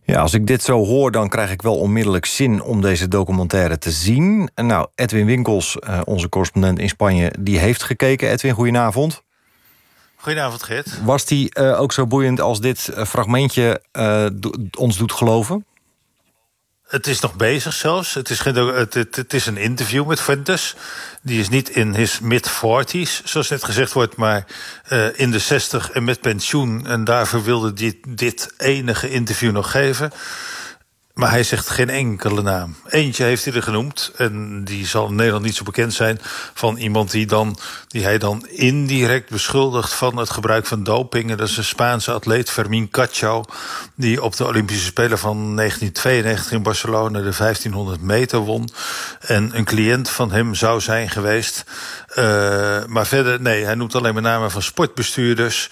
Ja, als ik dit zo hoor, dan krijg ik wel onmiddellijk zin om deze documentaire te zien. En Nou, Edwin Winkels, eh, onze correspondent in Spanje, die heeft gekeken. Edwin, goedenavond. Goedenavond, Geert. Was die eh, ook zo boeiend als dit eh, fragmentje eh, do- ons doet geloven? Het is nog bezig zelfs. Het is, het, het, is een interview met Fuentes. Die is niet in his mid-40s, zoals net gezegd wordt... maar eh, in de 60 en met pensioen. En daarvoor wilde hij dit enige interview nog geven. Maar hij zegt geen enkele naam. Eentje heeft hij er genoemd. En die zal in Nederland niet zo bekend zijn. Van iemand die, dan, die hij dan indirect beschuldigt van het gebruik van doping. En dat is een Spaanse atleet, Fermín Cacho. Die op de Olympische Spelen van 1992 in Barcelona de 1500 meter won. En een cliënt van hem zou zijn geweest. Eh, maar verder, nee, hij noemt alleen maar namen van sportbestuurders.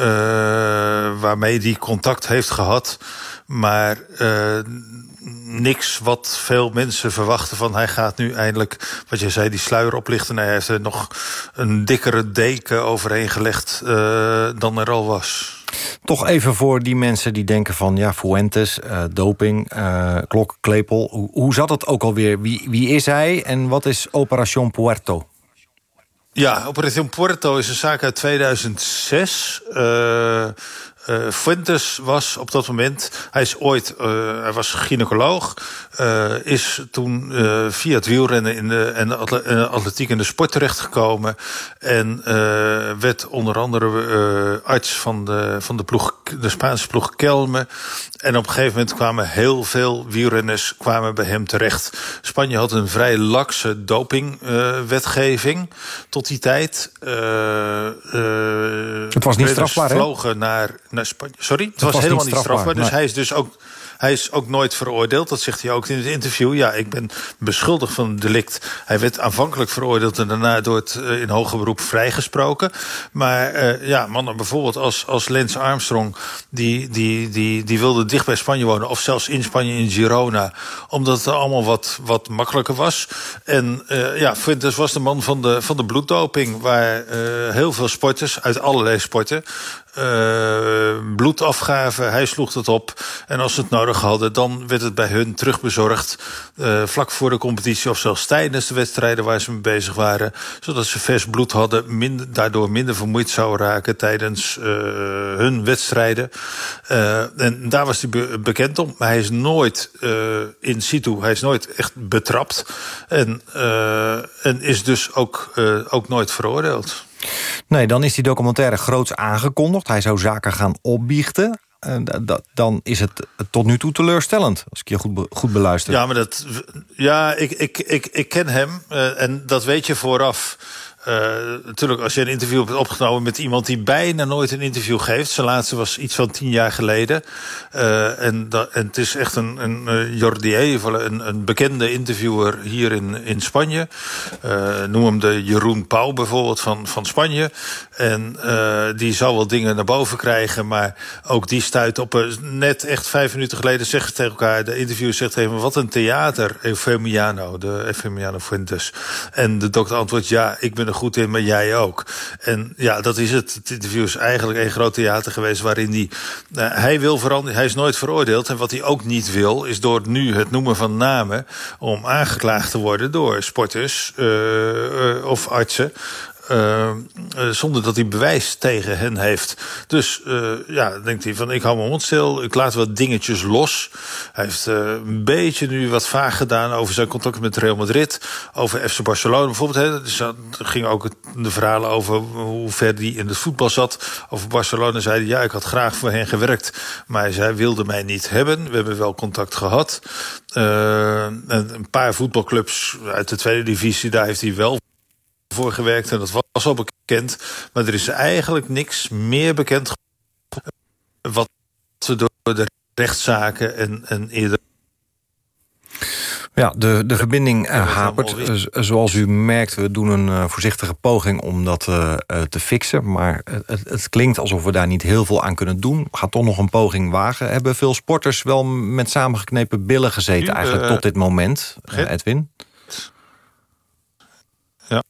Eh, waarmee hij contact heeft gehad. Maar eh, niks wat veel mensen verwachten van... hij gaat nu eindelijk, wat je zei, die sluier oplichten. Nee, hij heeft er nog een dikkere deken overheen gelegd eh, dan er al was. Toch even voor die mensen die denken van... ja, Fuentes, doping, eh klok, klepel. Hoe, zat het ook alweer? Wie, wie is hij en wat is Operación Puerto? Ja, Operation Puerto is een zaak uit 2006. Eh, eh, Fuentes was op dat moment... Hij is ooit... eh, hij was gynaecoloog. eh, is toen via het wielrennen in de, en de atle- atletiek in de sport terechtgekomen. En werd onder andere arts van de, van de, ploeg, de Spaanse ploeg Kelme. En op een gegeven moment kwamen heel veel wielrenners kwamen bij hem terecht. Spanje had een vrij lakse dopingwetgeving tot die tijd. Het was niet strafbaar, hè? vlogen naar, naar Spanje. Sorry? Het, was, was helemaal niet strafbaar. strafbaar, Dus nee. hij is dus ook... Hij is ook nooit veroordeeld, dat zegt hij ook in het interview. Ja, ik ben beschuldigd van een delict. Hij werd aanvankelijk veroordeeld en daarna door het eh, in hoger beroep vrijgesproken. Maar eh, ja, mannen bijvoorbeeld als, als Lance Armstrong... Die, die, die, die wilde dicht bij Spanje wonen, of zelfs in Spanje in Girona... omdat het allemaal wat, wat makkelijker was. En eh, ja, Fuentes was de man van de, van de bloeddoping... waar heel veel sporters uit allerlei sporten eh, bloed afgaven. Hij sloeg het op. En als ze het nodig hadden, dan werd het bij hun terugbezorgd. eh, vlak voor de competitie of zelfs tijdens de wedstrijden waar ze mee bezig waren. Zodat ze vers bloed hadden, daardoor minder vermoeid zouden raken tijdens eh, hun wedstrijden. En daar was hij be- bekend om. Maar hij is nooit in situ, hij is nooit echt betrapt. En, en is dus ook, ook nooit veroordeeld. Nee, dan is die documentaire groots aangekondigd. Hij zou zaken gaan opbiechten. Eh, da- da- dan is het tot nu toe teleurstellend, als ik je goed, goed beluister. Ja, maar dat. Ja, ik, ik, ik, ik ken hem eh, en dat weet je vooraf. Eh, natuurlijk, als je een interview hebt opgenomen met iemand die bijna nooit een interview geeft. Zijn laatste was iets van tien jaar geleden. Eh, en, dat, en het is echt een, een eh, Jordi Evelen, een, een bekende interviewer hier in, in Spanje. Noem hem de Jeroen Pauw bijvoorbeeld van, van Spanje. En die zou wel dingen naar boven krijgen, maar ook die stuit op... net echt vijf minuten geleden zeggen ze tegen elkaar... de interviewer zegt me, wat een theater, Eufemiano, de Eufemiano Fuentes. En de dokter antwoordt, ja, ik ben goed in, maar jij ook. En ja, dat is het. Het interview is eigenlijk een groot theater geweest... waarin hij, eh, hij wil veranderen, hij is nooit veroordeeld... en wat hij ook niet wil, is door nu het noemen van namen... om aangeklaagd te worden door sporters eh, eh, of artsen... eh, eh, zonder dat hij bewijs tegen hen heeft. Dus eh, ja, denkt hij van ik hou mijn mond stil, ik laat wat dingetjes los. Hij heeft een beetje nu wat vaag gedaan over zijn contact met Real Madrid, over FC Barcelona bijvoorbeeld. Hè. Dus er ging ook de verhalen over hoe ver hij in het voetbal zat. Over Barcelona zei hij ja, ik had graag voor hen gewerkt, maar zij wilden mij niet hebben. We hebben wel contact gehad. Eh, en een paar voetbalclubs uit de tweede divisie, daar heeft hij wel voor gewerkt en dat was al bekend. Maar er is eigenlijk niks meer bekend wat ze door de rechtszaken en, en eerder Ja, de, de verbinding eh, hapert. Eh, z- zoals u merkt, we doen een eh, voorzichtige poging om dat eh, eh, te fixen. Maar het, het- klinkt alsof we daar niet heel veel aan kunnen doen. We gaan toch nog een poging wagen. Hebben veel sporters wel met samengeknepen billen gezeten eigenlijk eh, tot dit moment, eh? Edwin? Ja.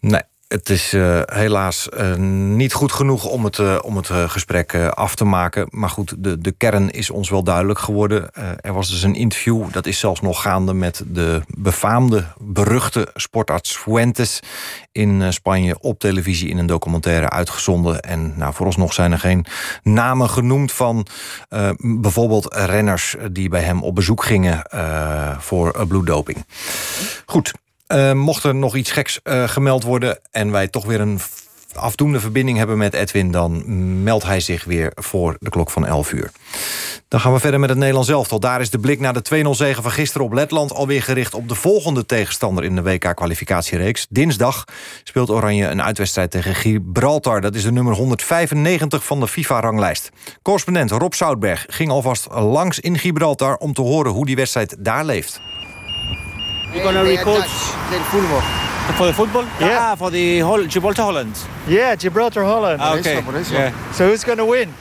Nee, het is eh, helaas eh, niet goed genoeg om het, eh, om het gesprek af te maken. Maar goed, de, de kern is ons wel duidelijk geworden. Er was dus een interview, dat is zelfs nog gaande... met de befaamde, beruchte sportarts Fuentes in Spanje... op televisie in een documentaire uitgezonden. En nou, vooralsnog zijn er geen namen genoemd van bijvoorbeeld renners... die bij hem op bezoek gingen voor bloeddoping. Goed, eh, mocht er nog iets geks eh, gemeld worden... en wij toch weer een afdoende verbinding hebben met Edwin... dan meldt hij zich weer voor de klok van 11 uur. Dan gaan we verder met het Nederlands elftal. Daar is de blik naar de 2-0 zege van gisteren op Letland... alweer gericht op de volgende tegenstander in de WK-kwalificatiereeks. Dinsdag speelt Oranje een uitwedstrijd tegen Gibraltar. Dat is de nummer 195 van de FIFA-ranglijst. Correspondent Rob Zoutberg ging alvast langs in Gibraltar... om te horen hoe die wedstrijd daar leeft. You're gonna record the football. for the football? Yeah, for the Hol- Gibraltar Holland. Yeah, Gibraltar Holland. Ah, okay. Yeah. So who's going to win?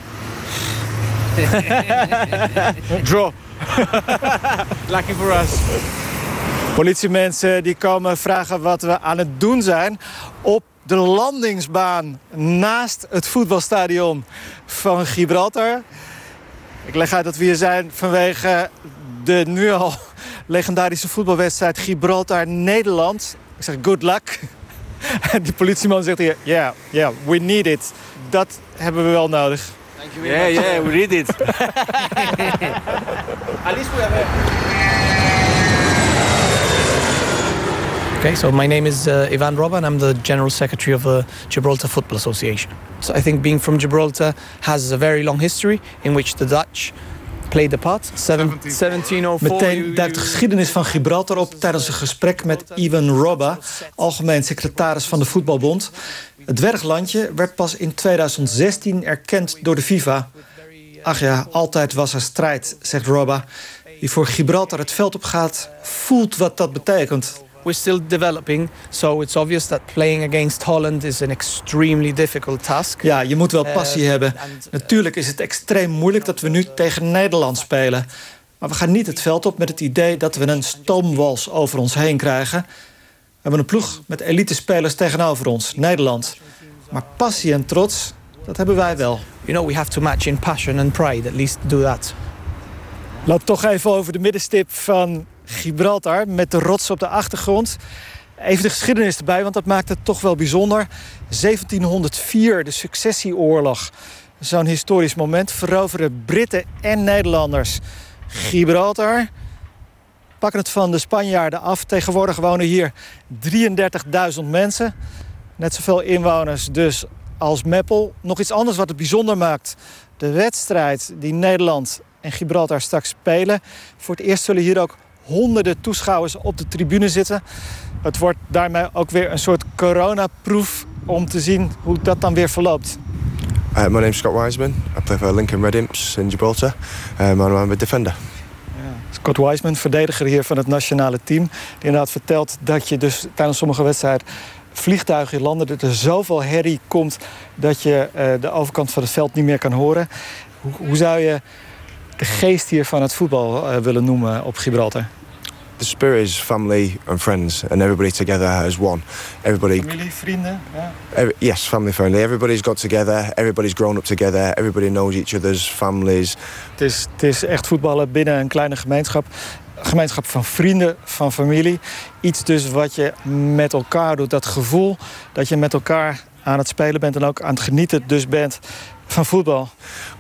Draw. Lucky for us. Politiemensen die komen vragen wat we aan het doen zijn op de landingsbaan naast het voetbalstadion van Gibraltar. Ik leg uit dat we hier zijn vanwege de nu al legendarische voetbalwedstrijd Gibraltar-Nederland. Ik zeg good luck. En die politieman zegt hier, yeah, yeah, we need it. Dat hebben we wel nodig. Yeah, yeah, we read it. At least we have Okay, so my name is uh, Ivan Roba, and I'm the General Secretary of the Gibraltar Football Association. So I think being from Gibraltar has a very long history in which the Dutch played part. Seven, 1704. Meteen duikt de geschiedenis van Gibraltar op tijdens een gesprek met Ivan Robba, algemeen secretaris van de Voetbalbond. Het dwerglandje werd pas in 2016 erkend door de FIFA. Ach ja, altijd was er strijd, zegt Robba. Wie voor Gibraltar het veld op gaat, voelt wat dat betekent. We're still developing, so it's obvious that playing against Holland is an extremely difficult task. Ja, je moet wel passie Eh, hebben. Natuurlijk is het extreem moeilijk dat we nu tegen Nederland spelen. Maar we gaan niet het veld op met het idee dat we een stoomwals over ons heen krijgen. We hebben een ploeg met elite-spelers tegenover ons, Nederland. Maar passie en trots, dat hebben wij wel. You know, we have to match in passion and pride, at least do that. Loop toch even over de middenstip van Gibraltar met de rots op de achtergrond. Even de geschiedenis erbij, want dat maakt het toch wel bijzonder. 1704, de successieoorlog. Zo'n historisch moment veroveren Britten en Nederlanders Gibraltar. Pakken het van de Spanjaarden af. Tegenwoordig wonen hier 33.000 mensen. Net zoveel inwoners dus als Meppel. Nog iets anders wat het bijzonder maakt. De wedstrijd die Nederland en Gibraltar straks spelen. Voor het eerst zullen hier ook honderden toeschouwers op de tribune zitten. Het wordt daarmee ook weer een soort coronaproef om te zien hoe dat dan weer verloopt. Uh, my name's Scott Wiseman. I play for Lincoln Red Imps in Gibraltar. Um, and I'm a defender. Scott Wiseman, verdediger hier van het nationale team. Die inderdaad vertelt dat je dus tijdens sommige wedstrijden vliegtuigen landen. Dat er zoveel herrie komt dat je eh, de overkant van het veld niet meer kan horen. Hoe, hoe zou je de geest hier van het voetbal eh, willen noemen op Gibraltar? The spirit is family and friends, and everybody together as one. Everybody, Familie, vrienden. Ja. every, yes, family friendly. Everybody's got together. Everybody's grown up together. Everybody knows each other's families. Het is, het is echt voetballen binnen een kleine gemeenschap. gemeenschap van vrienden, van familie. Iets dus wat je met elkaar doet. Dat gevoel dat je met elkaar aan het spelen bent... en ook aan het genieten dus bent van voetbal.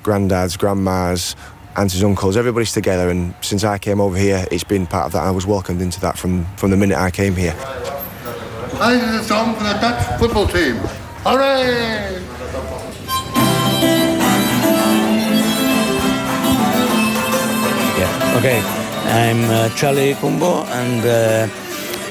Granddads, grandmas, aunts, uncles, everybody's together. And since I came over here, it's been part of that. I was welcomed into that from, from the minute I came here. This is a song for the Dutch football team. Hooray! Yeah, okay. I'm uh, Charlie Kumbo, and uh,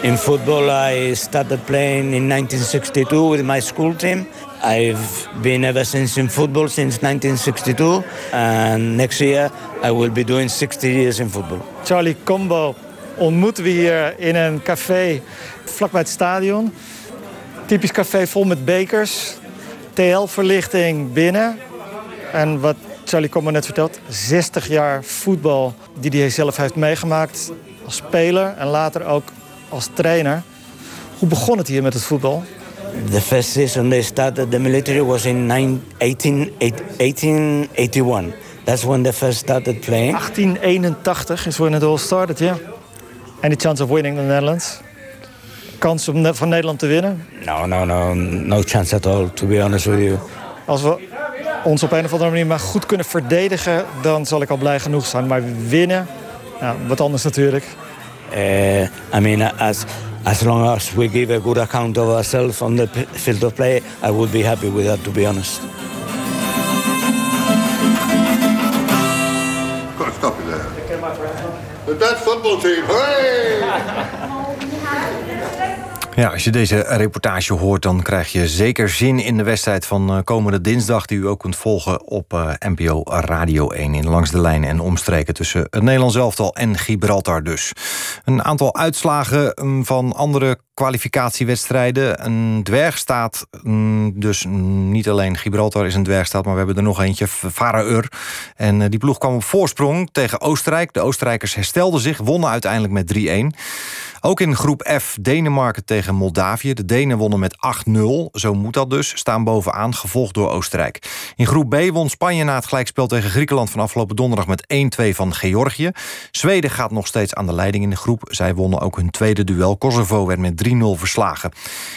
in football I started playing in 1962 with my school team. I've been ever since in football since 1962, and next year I will be doing 60 years in football. Charlie Combo ontmoeten we hier in een café vlakbij het stadion. Typisch café vol met bekers. TL-verlichting binnen. En wat Charlie Combo net vertelt, 60 jaar voetbal die hij zelf heeft meegemaakt als speler en later ook als trainer. Hoe begon het hier met het voetbal? The first season they started the military was in nine- 18 1881. That's when they first started playing. 1881 is when it all started, ja. Any chance of winning the Netherlands? Kans om van Nederland te winnen? No, no, no, no chance at all, to be honest with you. Als we ons op een of andere manier maar goed kunnen verdedigen... dan zal ik al blij genoeg zijn. Maar winnen, ja, wat anders natuurlijk. Uh, I mean, as as long as we give a good account of ourselves on the p- field of play, I would be happy with that, to be honest. Got to stop you there. The Dutch football team. Hooray! Ja, als je deze reportage hoort, dan krijg je zeker zin in de wedstrijd van eh, komende dinsdag, die u ook kunt volgen op eh, NPO Radio 1 in Langs de Lijn en omstreken tussen het Nederlands elftal en Gibraltar dus. Een aantal uitslagen mm, van andere kwalificatiewedstrijden. Een dwergstaat, mm, dus niet alleen Gibraltar is een dwergstaat, maar we hebben er nog eentje, Faraur. En eh, die ploeg kwam op voorsprong tegen Oostenrijk. De Oostenrijkers herstelden zich, wonnen uiteindelijk met 3-1. Ook in groep F Denemarken tegen Moldavië. De Denen wonnen met 8-0. Zo moet dat dus. Staan bovenaan, gevolgd door Oostenrijk. In groep B won Spanje na het gelijkspel tegen Griekenland... van afgelopen donderdag met 1-2 van Georgië. Zweden gaat nog steeds aan de leiding in de groep. Zij wonnen ook hun tweede duel. Kosovo werd met 3-0 verslagen.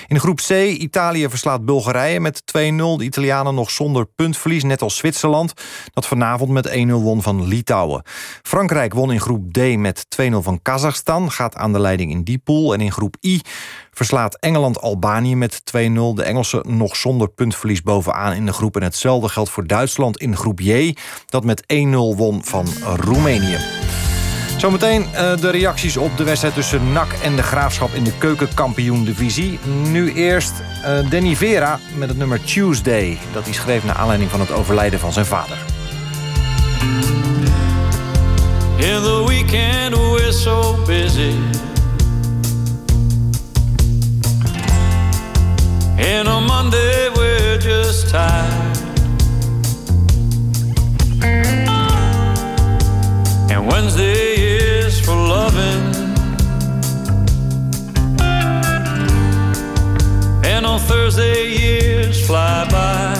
In groep C Italië verslaat Bulgarije met 2-0. De Italianen nog zonder puntverlies, net als Zwitserland... dat vanavond met 1-0 won van Litouwen. Frankrijk won in groep D met 2-0 van Kazachstan. Gaat aan de leiding in die pool. En in groep I verslaat Engeland Albanië met 2-0. De Engelsen nog zonder puntverlies bovenaan in de groep. En hetzelfde geldt voor Duitsland in groep J... dat met 1-0 won van Roemenië. Zometeen eh, de reacties op de wedstrijd tussen NAC en de Graafschap... in de keukenkampioen-divisie. Nu eerst eh, Danny Vera met het nummer Tuesday. Dat hij schreef naar aanleiding van het overlijden van zijn vader. In the weekend we're so busy. And on Monday we're just tired. And Wednesday is for loving. And on Thursday years fly by.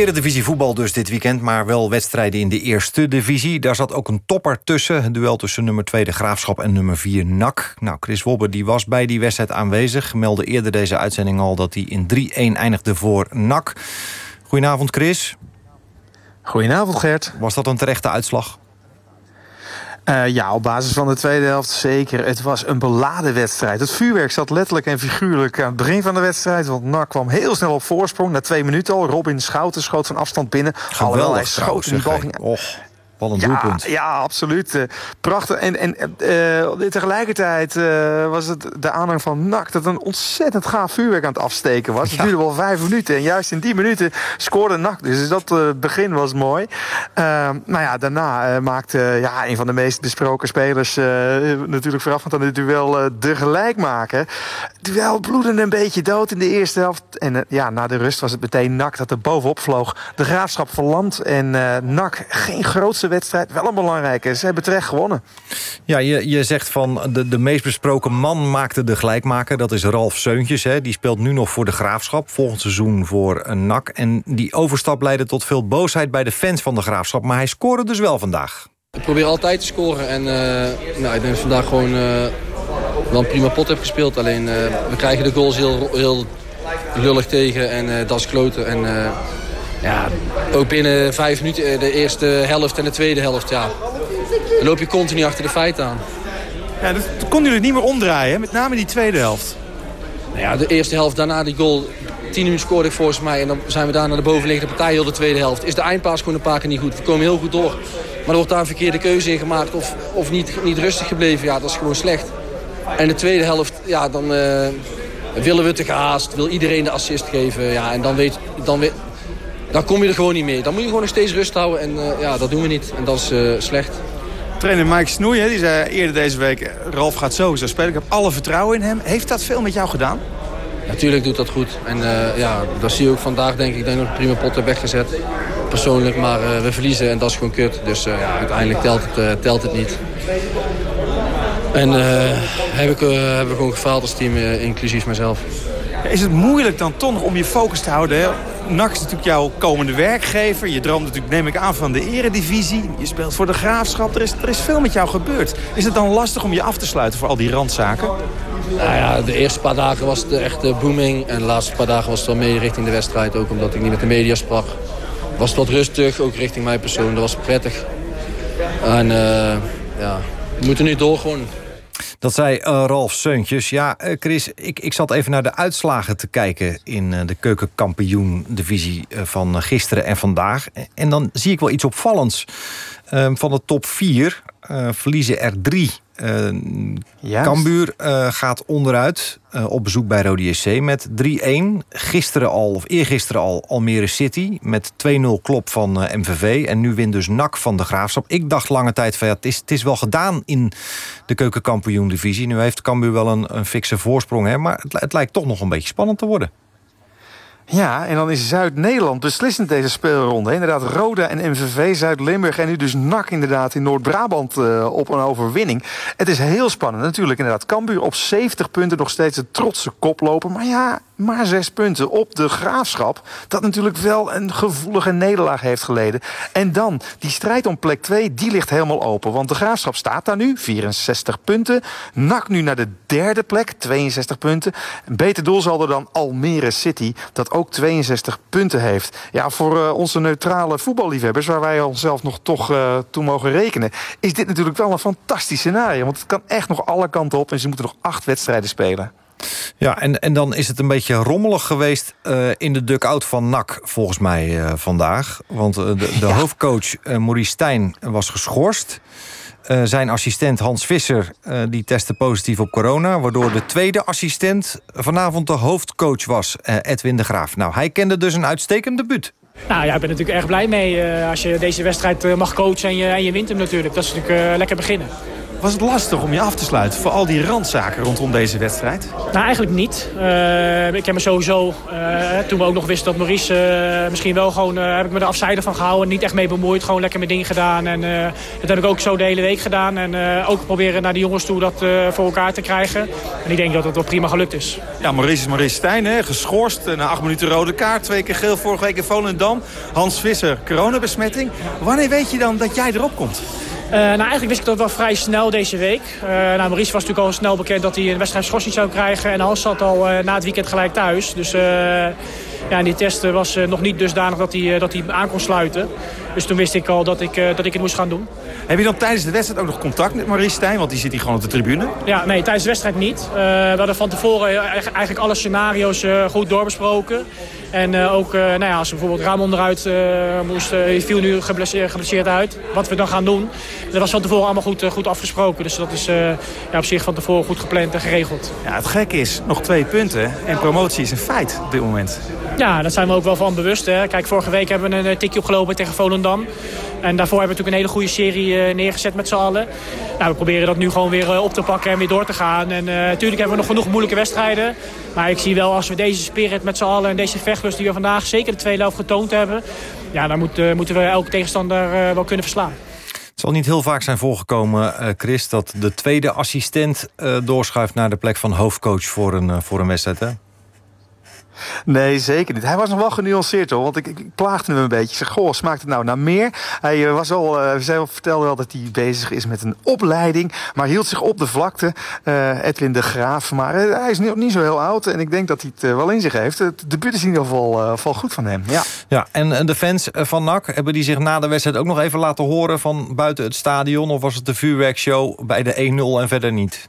Eredivisie voetbal dus dit weekend, maar wel wedstrijden in de eerste divisie. Daar zat ook een topper tussen. Het duel tussen nummer 2 de Graafschap en nummer 4 NAC. Nou, Chris Wobber die was bij die wedstrijd aanwezig. Meldde eerder deze uitzending al dat hij in 3-1 eindigde voor NAC. Goedenavond Chris. Goedenavond Gert. Was dat een terechte uitslag? Eh, ja, op basis van de tweede helft zeker. Het was een beladen wedstrijd. Het vuurwerk zat letterlijk en figuurlijk aan het begin van de wedstrijd. Want NAC kwam heel snel op voorsprong. Na twee minuten al. Robin Schouten schoot van afstand binnen. Alhoewel hij schoot ging... Och, wat ja, doelpunt. Ja, absoluut. Eh, prachtig. En, en eh, tegelijkertijd eh, was het de aanhang van NAC... dat een ontzettend gaaf vuurwerk aan het afsteken was. Het duurde wel vijf minuten. En juist in die minuten scoorde NAC. Dus dat eh, begin was mooi. Uh, nou ja, daarna maakte ja, een van de meest besproken spelers... natuurlijk voorafgaand aan dit duel de gelijkmaker. Het duel bloedde een beetje dood in de eerste helft. En ja, na de rust was het meteen NAC dat er bovenop vloog. De graafschap verland en NAC geen grootste wedstrijd. Wel een belangrijke. Ze hebben terecht gewonnen. Ja, je, je zegt van de, de meest besproken man maakte de gelijkmaker. Dat is Ralf Seuntjes. Hè. Die speelt nu nog voor de Graafschap. Volgend seizoen voor een NAC. En die overstap leidde tot veel boosheid bij de fans van de Graafschap. Maar hij scoorde dus wel vandaag. Ik probeer altijd te scoren en eh, nou, ik denk dat ik vandaag gewoon eh, wel een prima pot heb gespeeld. Alleen eh, we krijgen de goals heel, heel lullig tegen en eh, dat is kloten. En eh, ja, ook binnen vijf minuten eh, de eerste helft en de tweede helft, ja. Dan loop je continu achter de feiten aan. Ja, toen konden jullie het niet meer omdraaien, met name die tweede helft. Nou ja, de eerste helft daarna die goal. 10 minuten scoorde ik volgens mij. En dan zijn we daar naar de bovenliggende partij heel de tweede helft. Is de eindpaas gewoon een paar keer niet goed. We komen heel goed door. Maar er wordt daar een verkeerde keuze in gemaakt. Of, of niet, niet rustig gebleven. Ja, dat is gewoon slecht. En de tweede helft, ja, dan eh, willen we te gehaast. Wil iedereen de assist geven. Ja, en dan, weet, dan, weet, dan kom je er gewoon niet mee. Dan moet je gewoon nog steeds rust houden. En eh, ja, dat doen we niet. En dat is eh, slecht. Trainer Mike Snoei, hè, die zei eerder deze week... Ralf gaat sowieso spelen, ik heb alle vertrouwen in hem. Heeft dat veel met jou gedaan? Natuurlijk doet dat goed. En eh, ja, dat zie je ook vandaag denk ik. Ik denk dat ik prima pot heb weggezet. Persoonlijk, maar we verliezen en dat is gewoon kut. Dus ja, uiteindelijk telt het, telt het niet. En heb ik, hebben we gewoon gefaald als team, inclusief mezelf. Is het moeilijk dan toch om je focus te houden? Hè? NAC is natuurlijk jouw komende werkgever. Je droomt natuurlijk, neem ik aan, van de eredivisie. Je speelt voor de graafschap. Er is, er is veel met jou gebeurd. Is het dan lastig om je af te sluiten voor al die randzaken? Nou ja, de eerste paar dagen was het echt eh, booming. En de laatste paar dagen was het wel mee richting de wedstrijd. Ook omdat ik niet met de media sprak. Was het wat rustig, ook richting mijn persoon. Dat was prettig. En eh, ja, we moeten nu door gewoon. Dat zei eh, Ralf Seuntjes. Ja, eh, Chris, ik, ik zat even naar de uitslagen te kijken... in eh, de keukenkampioen-divisie van gisteren en vandaag. En dan zie ik wel iets opvallends. Ehm, van de top 4 verliezen er drie. Uh, Cambuur eh, gaat onderuit eh, op bezoek bij Rode JC met 3-1. Gisteren al, of eergisteren al, Almere City met 2-0 klop van eh, MVV. En nu wint dus NAC van de Graafschap. Ik dacht lange tijd van ja, het is, het is wel gedaan in de keukenkampioen-divisie. Nu heeft Cambuur wel een, een fikse voorsprong, hè, maar het, het lijkt toch nog een beetje spannend te worden. Ja, en dan is Zuid-Nederland beslissend deze speelronde. Inderdaad, Roda en MVV, Zuid-Limburg en nu dus NAC inderdaad in Noord-Brabant eh, op een overwinning. Het is heel spannend natuurlijk inderdaad. Cambuur op 70 punten nog steeds een trotse koploper. Maar ja, maar zes punten op de Graafschap. Dat natuurlijk wel een gevoelige nederlaag heeft geleden. En dan, die strijd om plek 2, die ligt helemaal open. Want de Graafschap staat daar nu, 64 punten. NAC nu naar de derde plek, 62 punten. Een beter doelsaldo dan Almere City, dat ook 62 punten heeft. Ja, voor eh, onze neutrale voetballiefhebbers, waar wij onszelf nog toch eh, toe mogen rekenen... is dit natuurlijk wel een fantastisch scenario. Want het kan echt nog alle kanten op en ze moeten nog acht wedstrijden spelen. Ja, en, en dan is het een beetje rommelig geweest eh, in de duck-out van NAC, volgens mij vandaag. Want de, de hoofdcoach Maurice Stijn was geschorst. Uh, zijn assistent Hans Visser uh, die testte positief op corona... waardoor de tweede assistent vanavond de hoofdcoach was, uh, Edwin de Graaf. Nou, hij kende dus een uitstekend debuut. Nou ja, ik ben natuurlijk erg blij mee als je deze wedstrijd mag coachen en je, en je wint hem natuurlijk. Dat is natuurlijk lekker beginnen. Was het lastig om je af te sluiten voor al die randzaken rondom deze wedstrijd? Nou, eigenlijk niet. Uh, ik heb me sowieso, uh, toen we ook nog wisten dat Maurice uh, misschien wel gewoon... heb ik me er afzijdig van gehouden, niet echt mee bemoeid. Gewoon lekker mijn ding gedaan. En dat heb ik ook zo de hele week gedaan. En ook proberen naar de jongens toe dat voor elkaar te krijgen. En ik denk dat het wel prima gelukt is. Ja, Maurice is Maurice Stijn, hè? geschorst. Na acht minuten rode kaart, twee keer geel vorige week in Volendam. Hans Visser, coronabesmetting. Wanneer weet je dan dat jij erop komt? Uh, nou, eigenlijk wist ik dat wel vrij snel deze week. Uh, nou, Maurice was natuurlijk al snel bekend dat hij een wedstrijd schorsing zou krijgen. En Hans zat al uh, na het weekend gelijk thuis. Dus ja, die test was nog niet dusdanig dat hij, dat hij aan kon sluiten. Dus toen wist ik al dat ik, dat ik het moest gaan doen. Heb je dan tijdens de wedstrijd ook nog contact met Maurice Stijn? Want die zit hier gewoon op de tribune. Ja, nee, tijdens de wedstrijd niet. we hadden van tevoren eigenlijk alle scenario's goed doorbesproken. En uh, ook, nou ja, als bijvoorbeeld Ramon eruit uh, moest, uh, viel nu geblesseerd, geblesseerd uit. Wat we dan gaan doen. Dat was van tevoren allemaal goed, goed afgesproken. Dus dat is ja, op zich van tevoren goed gepland en geregeld. Ja, het gekke is, nog twee punten. En promotie is een feit op dit moment. Ja, daar zijn we ook wel van bewust. Hè. Kijk, vorige week hebben we een tikje opgelopen tegen Volendam. En daarvoor hebben we natuurlijk een hele goede serie neergezet met z'n allen. Nou, we proberen dat nu gewoon weer op te pakken en weer door te gaan. En natuurlijk hebben we nog genoeg moeilijke wedstrijden. Maar ik zie wel als we deze spirit met z'n allen en deze vechtlust die we vandaag zeker de tweede helft getoond hebben. Ja, dan moet, moeten we elke tegenstander wel kunnen verslaan. Het zal niet heel vaak zijn voorgekomen, Chris, dat de tweede assistent doorschuift naar de plek van hoofdcoach voor een, voor een wedstrijd. Hè? Nee, zeker niet. Hij was nog wel genuanceerd hoor. Want ik, ik plaagde hem een beetje. Ik zeg, goh, smaakt het nou naar meer? Hij uh, was al, uh, zei, vertelde wel dat hij bezig is met een opleiding. Maar hield zich op de vlakte. Uh, Edwin de Graaf. Maar hij is niet, niet, zo heel oud. En ik denk dat hij het wel in zich heeft. Het debuut is in ieder geval, geval goed van hem. Ja, ja en de fans van NAC, hebben die zich na de wedstrijd ook nog even laten horen van buiten het stadion? Of was het de vuurwerkshow bij de 1-0 en verder niet?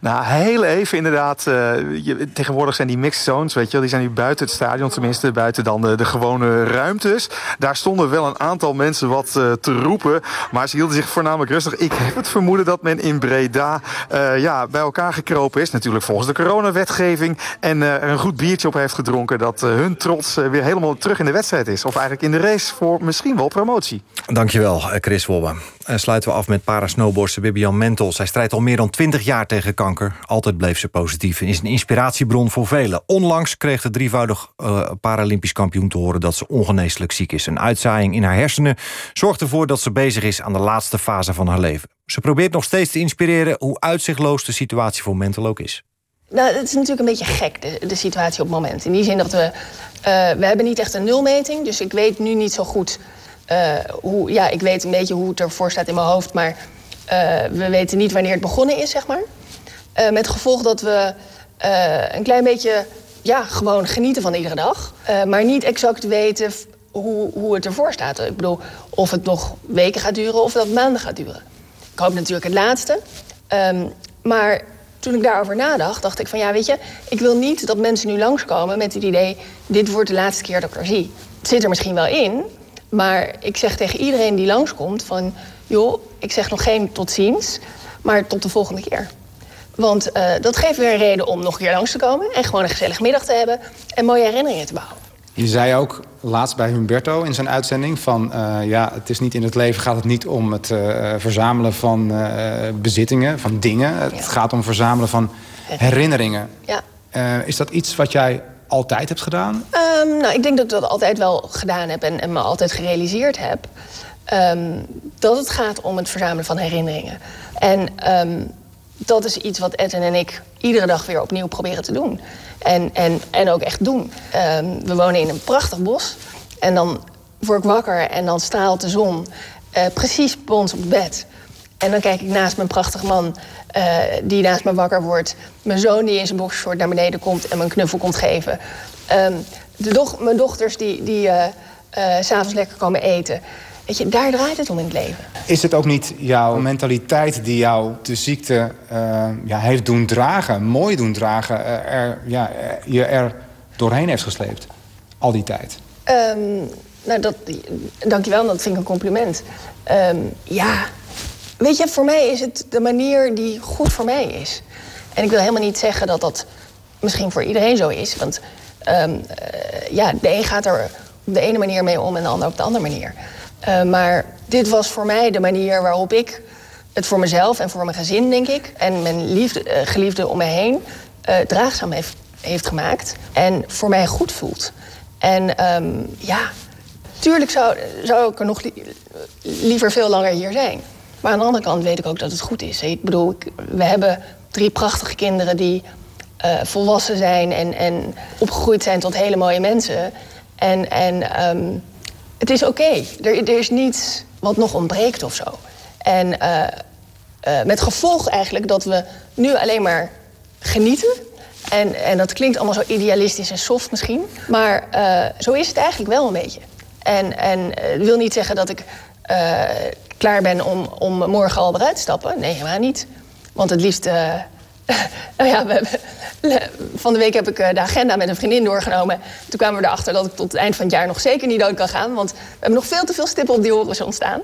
Nou, heel even inderdaad. Je, tegenwoordig zijn die mixed zones, weet je wel. Die zijn nu buiten het stadion, tenminste buiten dan de, de gewone ruimtes. Daar stonden wel een aantal mensen wat uh, te roepen. Maar ze hielden zich voornamelijk rustig. Ik heb het vermoeden dat men in Breda uh, ja, bij elkaar gekropen is. Natuurlijk volgens de coronawetgeving. En er een goed biertje op heeft gedronken. Dat hun trots weer helemaal terug in de wedstrijd is. Of eigenlijk in de race voor misschien wel promotie. Dankjewel, Chris Wolbe. Sluiten we af met parasnowboardster Bibian Mentel. Zij strijdt al meer dan 20 jaar tegen kanker. Altijd bleef ze positief en is een inspiratiebron voor velen. Onlangs kreeg de drievoudig uh, Paralympisch kampioen te horen... dat ze ongeneeslijk ziek is. Een uitzaaiing in haar hersenen zorgt ervoor dat ze bezig is... aan de laatste fase van haar leven. Ze probeert nog steeds te inspireren... hoe uitzichtloos de situatie voor Mental ook is. Nou, het is natuurlijk een beetje gek, de, situatie op het moment. In die zin dat we... Uh, we hebben niet echt een nulmeting, dus ik weet nu niet zo goed... Hoe, ja, ik weet een beetje hoe het ervoor staat in mijn hoofd... maar uh, we weten niet wanneer het begonnen is, zeg maar. Uh, met gevolg dat we een klein beetje ja, gewoon genieten van iedere dag. Maar niet exact weten hoe, hoe het ervoor staat. Ik bedoel, of het nog weken gaat duren of dat maanden gaat duren. Ik hoop natuurlijk het laatste. Um, maar toen ik daarover nadacht, dacht ik van ja, weet je... ik wil niet dat mensen nu langskomen met het idee... dit wordt de laatste keer dat ik er zie. Het zit er misschien wel in, maar ik zeg tegen iedereen die langskomt van... joh, ik zeg nog geen tot ziens, maar tot de volgende keer. Want uh, dat geeft weer een reden om nog een keer langs te komen... en gewoon een gezellig middag te hebben en mooie herinneringen te bouwen. Je zei ook laatst bij Humberto in zijn uitzending van... Uh, ja, het is niet in het leven gaat het niet om het uh, verzamelen van bezittingen, van dingen. Het gaat om verzamelen van herinneringen. Ja. is dat iets wat jij altijd hebt gedaan? Ehm, nou, ik denk dat ik dat altijd wel gedaan heb en, en me altijd gerealiseerd heb. ehm, dat het gaat om het verzamelen van herinneringen. En ehm, dat is iets wat Edwin en ik iedere dag weer opnieuw proberen te doen. En, en, en ook echt doen. We wonen in een prachtig bos. En dan word ik wakker en dan straalt de zon eh, precies bij ons op bed. En dan kijk ik naast mijn prachtige man, eh, die naast me wakker wordt. Mijn zoon die in zijn boxershort naar beneden komt en me een knuffel komt geven. Ehm, de doch- mijn dochters die, die eh, eh, s'avonds lekker komen eten. Weet je, daar draait het om in het leven. Is het ook niet jouw mentaliteit die jou de ziekte ja, heeft doen dragen, mooi doen dragen, er, ja, je er doorheen heeft gesleept? Al die tijd. Ehm, nou, dat, dankjewel, dat vind ik een compliment. Ehm, ja, weet je, voor mij is het de manier die goed voor mij is. En ik wil helemaal niet zeggen dat dat misschien voor iedereen zo is. Want ehm, eh, ja, de een gaat er op de ene manier mee om en de ander op de andere manier. Eh, maar dit was voor mij de manier waarop ik het voor mezelf en voor mijn gezin, denk ik... en mijn liefde, eh, geliefde om mij heen draagzaam heeft, heeft gemaakt. En voor mij goed voelt. En ehm, ja, tuurlijk zou, zou ik er nog li- liever veel langer hier zijn. Maar aan de andere kant weet ik ook dat het goed is. Ik bedoel, we hebben drie prachtige kinderen die eh, volwassen zijn en, en opgegroeid zijn tot hele mooie mensen. En, en ehm, het is oké. Er, er is niets wat nog ontbreekt of zo. En eh, eh, met gevolg eigenlijk dat we nu alleen maar genieten. En, en dat klinkt allemaal zo idealistisch en soft misschien. Maar zo is het eigenlijk wel een beetje. En, en wil niet zeggen dat ik klaar ben om, om morgen al eruit te stappen. Nee, helemaal niet. Want het liefst... eh, nou ja, we hebben, van de week heb ik eh, de agenda met een vriendin doorgenomen. Toen kwamen we erachter dat ik tot het eind van het jaar nog zeker niet dood kan gaan. Want we hebben nog veel te veel stippen op die horizon staan.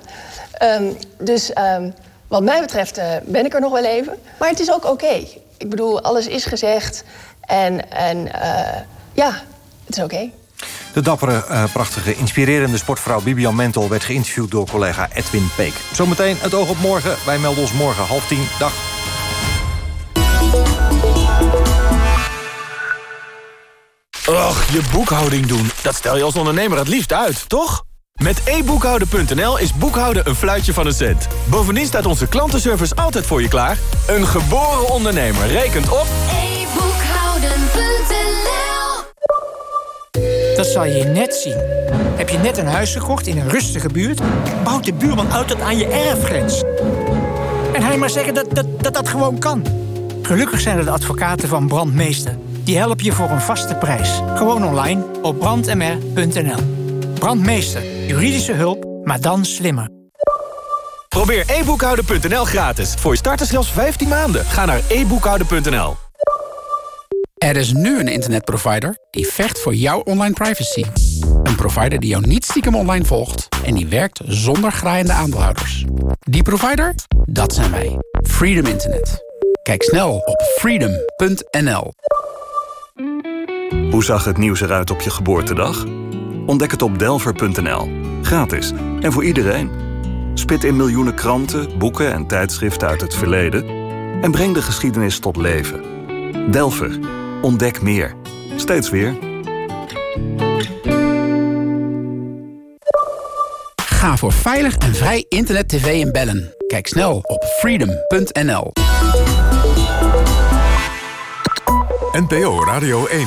Ehm, dus ehm, wat mij betreft eh, ben ik er nog wel even. Maar het is ook oké. Ik bedoel, alles is gezegd. En, en ja, het is oké. De dappere, eh, prachtige, inspirerende sportvrouw Bibian Mentel... werd geïnterviewd door collega Edwin Peek. Zometeen het oog op morgen. Wij melden ons morgen half tien. Dag. Och, je boekhouding doen. Dat stel je als ondernemer het liefst uit, toch? Met e-boekhouden.nl is boekhouden een fluitje van een cent. Bovendien staat onze klantenservice altijd voor je klaar. Een geboren ondernemer rekent op... Dat zal je net zien. Heb je net een huis gekocht in een rustige buurt? Bouwt de buurman uit aan je erfgrens. En hij maar zeggen dat dat, dat dat gewoon kan. Gelukkig zijn er de advocaten van Brandmeester. Die helpen je voor een vaste prijs. Gewoon online op brandmr.nl. Brandmeester. Juridische hulp, maar dan slimmer. Probeer e-boekhouden.nl gratis. Voor je starters zelfs 15 maanden. Ga naar e-boekhouden.nl. Er is nu een internetprovider die vecht voor jouw online privacy. Een provider die jou niet stiekem online volgt en die werkt zonder graaiende aandeelhouders. Die provider? Dat zijn wij. Freedom Internet. Kijk snel op freedom.nl. Hoe zag het nieuws eruit op je geboortedag? Ontdek het op delver.nl. Gratis en voor iedereen. Spit in miljoenen kranten, boeken en tijdschriften uit het verleden... en breng de geschiedenis tot leven. Delver. Ontdek meer. Steeds weer. Ga voor veilig en vrij internet, tv en bellen. Kijk snel op freedom.nl. NPO Radio 1.